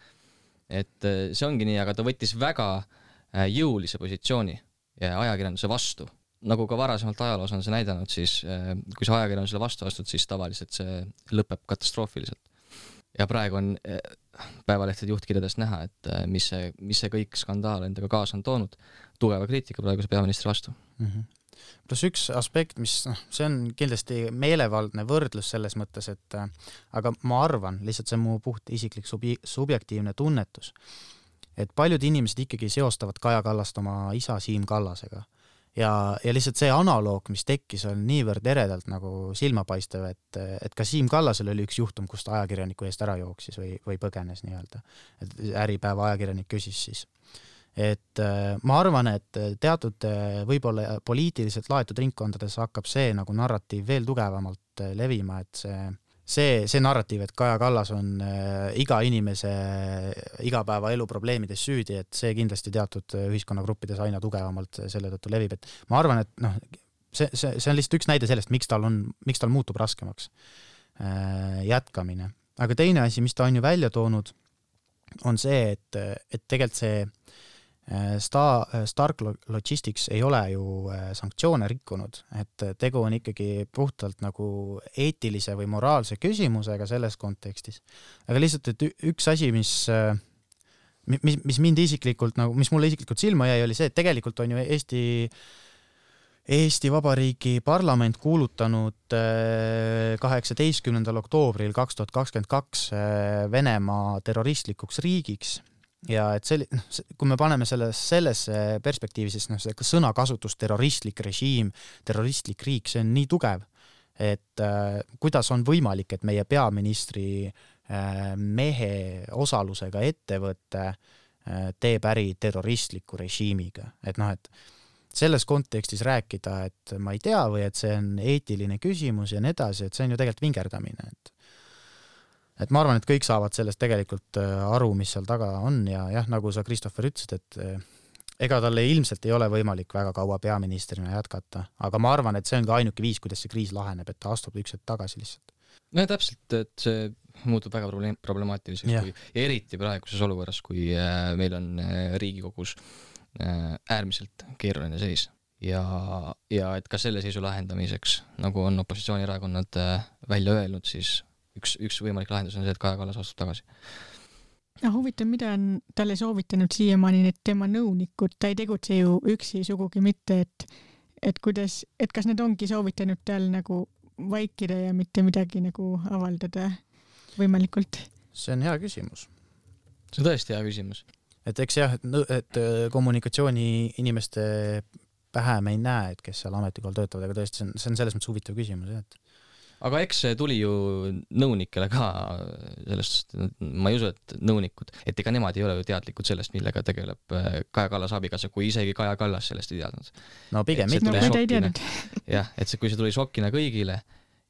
et äh, see ongi nii, aga ta võttis väga äh, jõulise positsiooni ajakirjanduse vastu. Nagu ka varasemalt ajaloos on see näidanud, siis äh, kui sa ajakirjandusele vastu astud, siis tavaliselt see lõpeb katastroofiliselt. ja praegu on päevalehtede juhtkirjadest näha, et mis see, mis see kõik skandaal endaga kaasa on toonud, tugeva kriitika praeguse peaministri vastu mm. -hmm pluss üks aspekt, mis noh, see on kindlasti meelevaldne võrdlus selles mõttes, et äh, aga ma arvan, lihtsalt see on mu puht isiklik subi-, subjektiivne tunnetus, et paljud inimesed ikkagi seostavad Kaja Kallast oma isa Siim Kallasega. Ja, ja lihtsalt see analoog, mis tekkis, on niivõrd eredalt nagu silmapaistev, et, et ka Siim Kallasel oli üks juhtum, kus ta ajakirjaniku eest ära jooksis või, või põgenes nii-öelda. et Äripäeva ajakirjanik küsis siis et äh, ma arvan, et teatud äh, võib-olla poliitiliselt laetud ringkondades hakkab see nagu narratiiv veel tugevamalt äh, levima, et see, see, see narratiiv, et Kaja Kallas on iga inimese igapäevaelu probleemides süüdi, et see kindlasti teatud ühiskonnagruppides aina tugevamalt selle tõttu levib, et ma arvan, et noh, see, see, see on lihtsalt üks näide sellest, miks tal on, miks tal muutub raskemaks jätkamine. aga teine asi, mis ta on ju välja toonud, on see, et, et tegelikult see Äh, Sta-, äh, Stark Logistics ei ole ju äh, sanktsioone rikkunud, et tegu on ikkagi puhtalt nagu eetilise või moraalse küsimusega selles kontekstis. aga lihtsalt, et üks asi, mis mis, mis mind isiklikult nagu, mis mulle isiklikult silma jäi, oli see, et tegelikult on ju Eesti Eesti Vabariigi parlament kuulutanud kaheksateistkümnendal oktoobril kaks tuhat kakskümmend kaks Venemaa terroristlikuks riigiks ja et see, noh, kui me paneme selle sellesse perspektiivi, siis noh, see sõnakasutus terroristlik režiim, terroristlik riik, see on nii tugev, et äh, kuidas on võimalik, et meie peaministri äh, mehe osalusega ettevõte äh, teeb äri terroristliku režiimiga, et noh, et selles kontekstis rääkida, et ma ei tea või et see on eetiline küsimus ja nii edasi, et see on ju tegelikult vingerdamine, et et ma arvan, et kõik saavad sellest tegelikult äh, aru, mis seal taga on ja jah, nagu sa, Christopher, ütlesid, et äh, ega tal ei- ilmselt ei ole võimalik väga kaua peaministrina jätkata, aga ma arvan, et see on ka ainuke viis, kuidas see kriis laheneb, et ta astub üks hetk tagasi lihtsalt. no täpselt, et see muutub väga probleem, problemaatiliseks kui eriti praeguses olukorras, kui äh, meil on Riigikogus äärmiselt keeruline seis ja, ja et ka selle seisu lahendamiseks, nagu on opositsioonierakonnad välja öelnud, siis üks, üks võimalik lahendus on see, et Kaja Kallas astub tagasi. no huvitav, mida on talle soovitanud siiamaani need tema nõunikud, ta ei tegutse ju üksi sugugi mitte, et et kuidas, et kas need ongi soovitanud tal nagu vaikida ja mitte midagi nagu avaldada võimalikult? see on hea küsimus. see on tõesti hea küsimus. et eks jah, et, et äh, kommunikatsiooni inimeste pähe me ei näe, et kes seal ametikohal töötavad, aga tõesti, see on, see on selles mõttes huvitav küsimus jah, et aga eks see tuli ju nõunikele ka sellest, ma ei usu, et nõunikud, et ega nemad ei ole ju teadlikud sellest, millega tegeleb äh, Kaja Kallase abikaasa, kui isegi Kaja Kallas sellest ei teadnud. no pigem mitte no kui ta ei teadnud. jah, et see, kui see tuli šokina kõigile,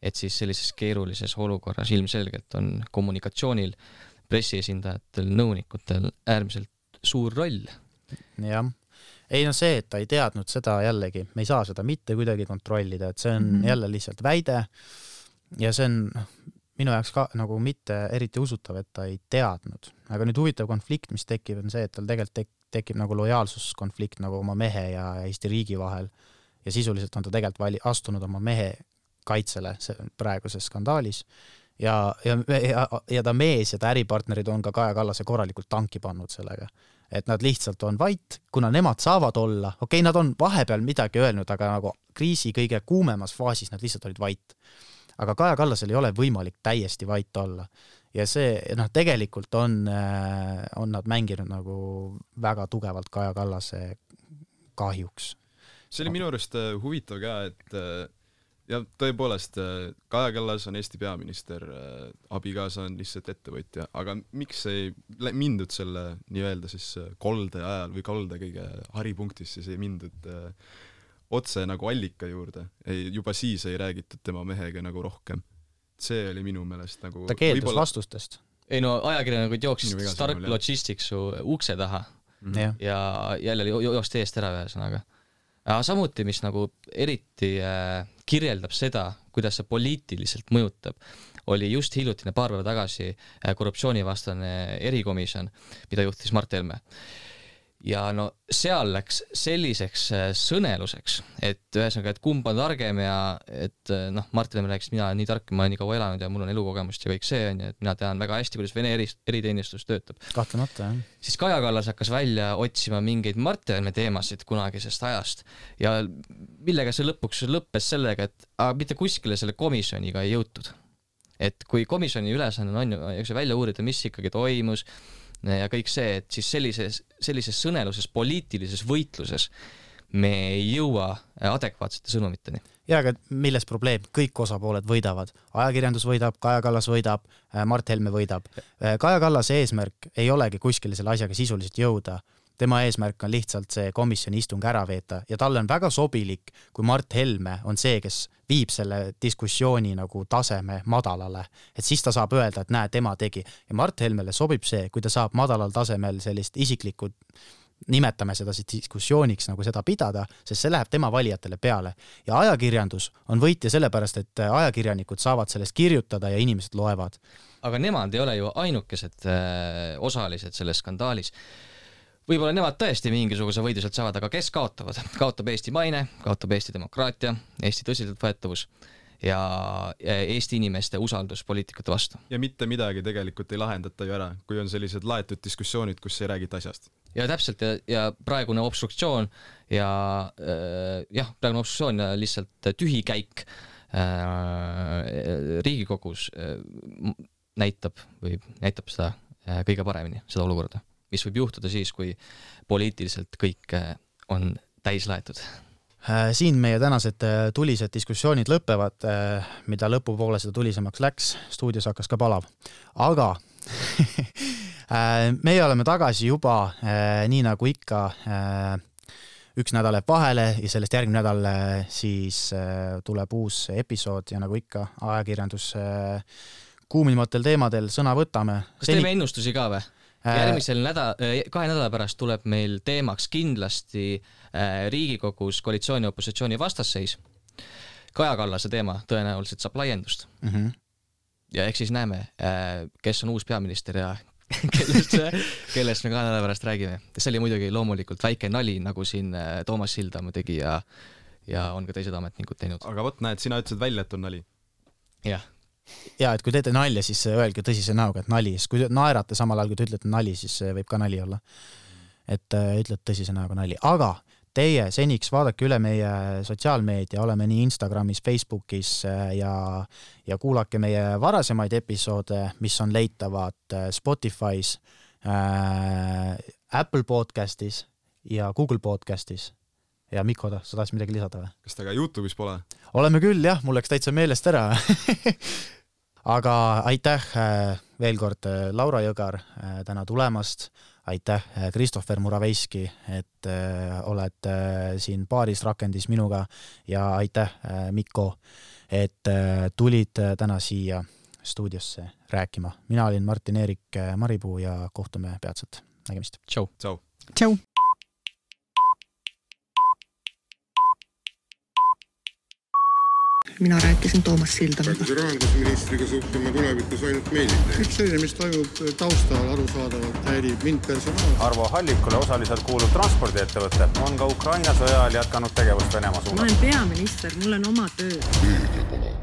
et siis sellises keerulises olukorras ilmselgelt on kommunikatsioonil, pressiesindajatel, nõunikutel äärmiselt suur roll. jah, ei noh, see, et ta ei teadnud seda jällegi, me ei saa seda mitte kuidagi kontrollida, et see on mm. -hmm. jälle lihtsalt väide ja see on noh, minu jaoks ka nagu mitte eriti usutav, et ta ei teadnud, aga nüüd huvitav konflikt, mis tekib, on see, et tal tegelikult tek-, tekib nagu lojaalsuskonflikt nagu oma mehe ja Eesti riigi vahel. Ja sisuliselt on ta tegelikult vali-, astunud oma mehe kaitsele praeguses skandaalis. Ja, ja, ja, ja ta mees ja ta äripartnerid on ka Kaja Kallase korralikult tanki pannud sellega. Et nad lihtsalt on vait, kuna nemad saavad olla, okei okay,, nad on vahepeal midagi öelnud, aga nagu kriisi kõige kuumemas faasis nad lihtsalt olid vait. Aga Kaja Kallasel ei ole võimalik täiesti vait olla ja see noh, tegelikult on, on nad mänginud nagu väga tugevalt Kaja Kallase kahjuks. see oli minu arust äh, huvitav ka, et äh, ja tõepoolest, Kaja Kallas on Eesti peaminister, abikaasa on lihtsalt ettevõtja, aga miks ei mindud selle nii-öelda siis äh, kolde ajal või kolde kõige haripunktis siis ei mindud äh, otse nagu allika juurde, ei juba siis ei räägitud tema mehega nagu rohkem. see oli minu meelest nagu ta keeldus Võibolla... vastustest. ei no ajakirjanikud jooksid Minu viga Stark sõnul, jah. Logisticsu ukse taha Mhm. jah, ja jälle jo- joosti eest ära, ühesõnaga. aga samuti, mis nagu eriti äh, kirjeldab seda, kuidas see poliitiliselt mõjutab, oli just hiljutine, paar päeva tagasi äh, korruptsioonivastane erikomisjon, mida juhtis Mart Helme. Ja no seal läks selliseks äh, sõneluseks, et ühesõnaga, et kumb on targem ja et äh, noh, Mart Helme rääkis, mina olen nii tark, ma olen nii kaua elanud ja mul on elukogemust ja kõik see on ju, et mina tean väga hästi, kuidas Vene eri, eriteenistus töötab. kahtlemata jah. siis Kaja Kallas hakkas välja otsima mingeid Mart Helme teemasid kunagisest ajast ja millega see lõpuks lõppes sellega, et aga mitte kuskile selle komisjoniga ei jõutud. et kui komisjoni ülesanne on ju, eks ju välja uurida, mis ikkagi toimus ja kõik see, et siis sellises, sellises sõneluses poliitilises võitluses me ei jõua adekvaatsete sõnumiteni. ja aga milles probleem, kõik osapooled võidavad, ajakirjandus võidab, Kaja Kallas võidab, Mart Helme võidab. Kaja Kallase eesmärk ei olegi kuskile selle asjaga sisuliselt jõuda, tema eesmärk on lihtsalt see komisjoni istung ära veeta ja talle on väga sobilik, kui Mart Helme on see, kes viib selle diskussiooni nagu taseme madalale, et siis ta saab öelda, et näe, tema tegi ja Mart Helmele sobib see, kui ta saab madalal tasemel sellist isiklikku nimetame seda siis diskussiooniks nagu seda pidada, sest see läheb tema valijatele peale ja ajakirjandus on võitja sellepärast, et ajakirjanikud saavad sellest kirjutada ja inimesed loevad. aga nemad ei ole ju ainukesed äh, osalised selles skandaalis. Võib-olla nemad tõesti mingisuguse võidu sealt saavad, aga kes kaotavad? kaotab Eesti maine, kaotab Eesti demokraatia, Eesti tõsiseltvõetavus ja ja Eesti inimeste usaldus poliitikute vastu. ja mitte midagi tegelikult ei lahendata ju ära, kui on sellised laetud diskussioonid, kus ei räägita asjast. ja täpselt ja, ja praegune obstruktsioon ja äh, jah, praegune obstruktsioon ja lihtsalt tühikäik äh, Riigikogus äh, näitab või näitab seda äh, kõige paremini, seda olukorda, mis võib juhtuda siis, kui poliitiliselt kõik äh, on täis laetud. Äh, siin meie tänased äh, tulised diskussioonid lõpevad, mida lõpupoole seda tulisemaks läks, stuudios hakkas ka palav, aga meie oleme tagasi juba nii nagu ikka üks nädal jääb vahele ja sellest järgmine nädal siis tuleb uus episood ja nagu ikka ajakirjandus kuumimatel teemadel sõna võtame. kas teeme ennustusi ka või? Järgmisel nädal, kahe nädala pärast tuleb meil teemaks kindlasti äh, Riigikogus koalitsiooni-opositsiooni vastasseis. Kaja Kallase teema tõenäoliselt saab laiendust mm. -hmm. ja eks siis näeme, äh, kes on uus peaminister ja kellest, kellest me kahe nädala pärast räägime. see oli muidugi loomulikult väike nali, nagu siin äh, Toomas Sildamu tegi ja, ja on ka teised ametnikud teinud. aga vot, näed, sina ütlesid välja, et on nali. jah ja et kui teete nalja, siis öelge tõsise näoga, et nali, sest kui te naerate samal ajal, kui te ütlete nali, siis võib ka nali olla. et äh, ütled tõsise näoga nali, aga teie seniks vaadake üle meie sotsiaalmeedia, oleme nii Instagramis, Facebookis äh, ja, ja kuulake meie varasemaid episoode, mis on leitavad äh, Spotify's äh,, Apple podcastis ja Google podcastis. Ja Mikko, sa tahtsid midagi lisada või? kas ta ka Youtube'is pole? oleme küll jah, mul läks täitsa meelest ära aga aitäh äh, veel kord, Laura Jõgar, täna tulemast aitäh, Christopher Muraveiski, et äh, oled äh, siin paaris rakendis minuga ja aitäh, äh, Mikko, et tulid täna siia stuudiosse rääkima. mina olin Martin-Eerik Maripuu ja kohtume peatselt. nägemist. tšau. tšau. Mina rääkisin Toomas Sildamiga. praeguse rahandusministriga suhtleme tulevikus ainult meili teel. kõik selline, mis toimub taustal, arusaadavalt häirib mind personaalselt. Arvo Hallikule osaliselt kuuluv transpordiettevõte on ka Ukraina sõja ajal jätkanud tegevust Venemaa ma suunas. olen peaminister, mul on oma töö. meediapala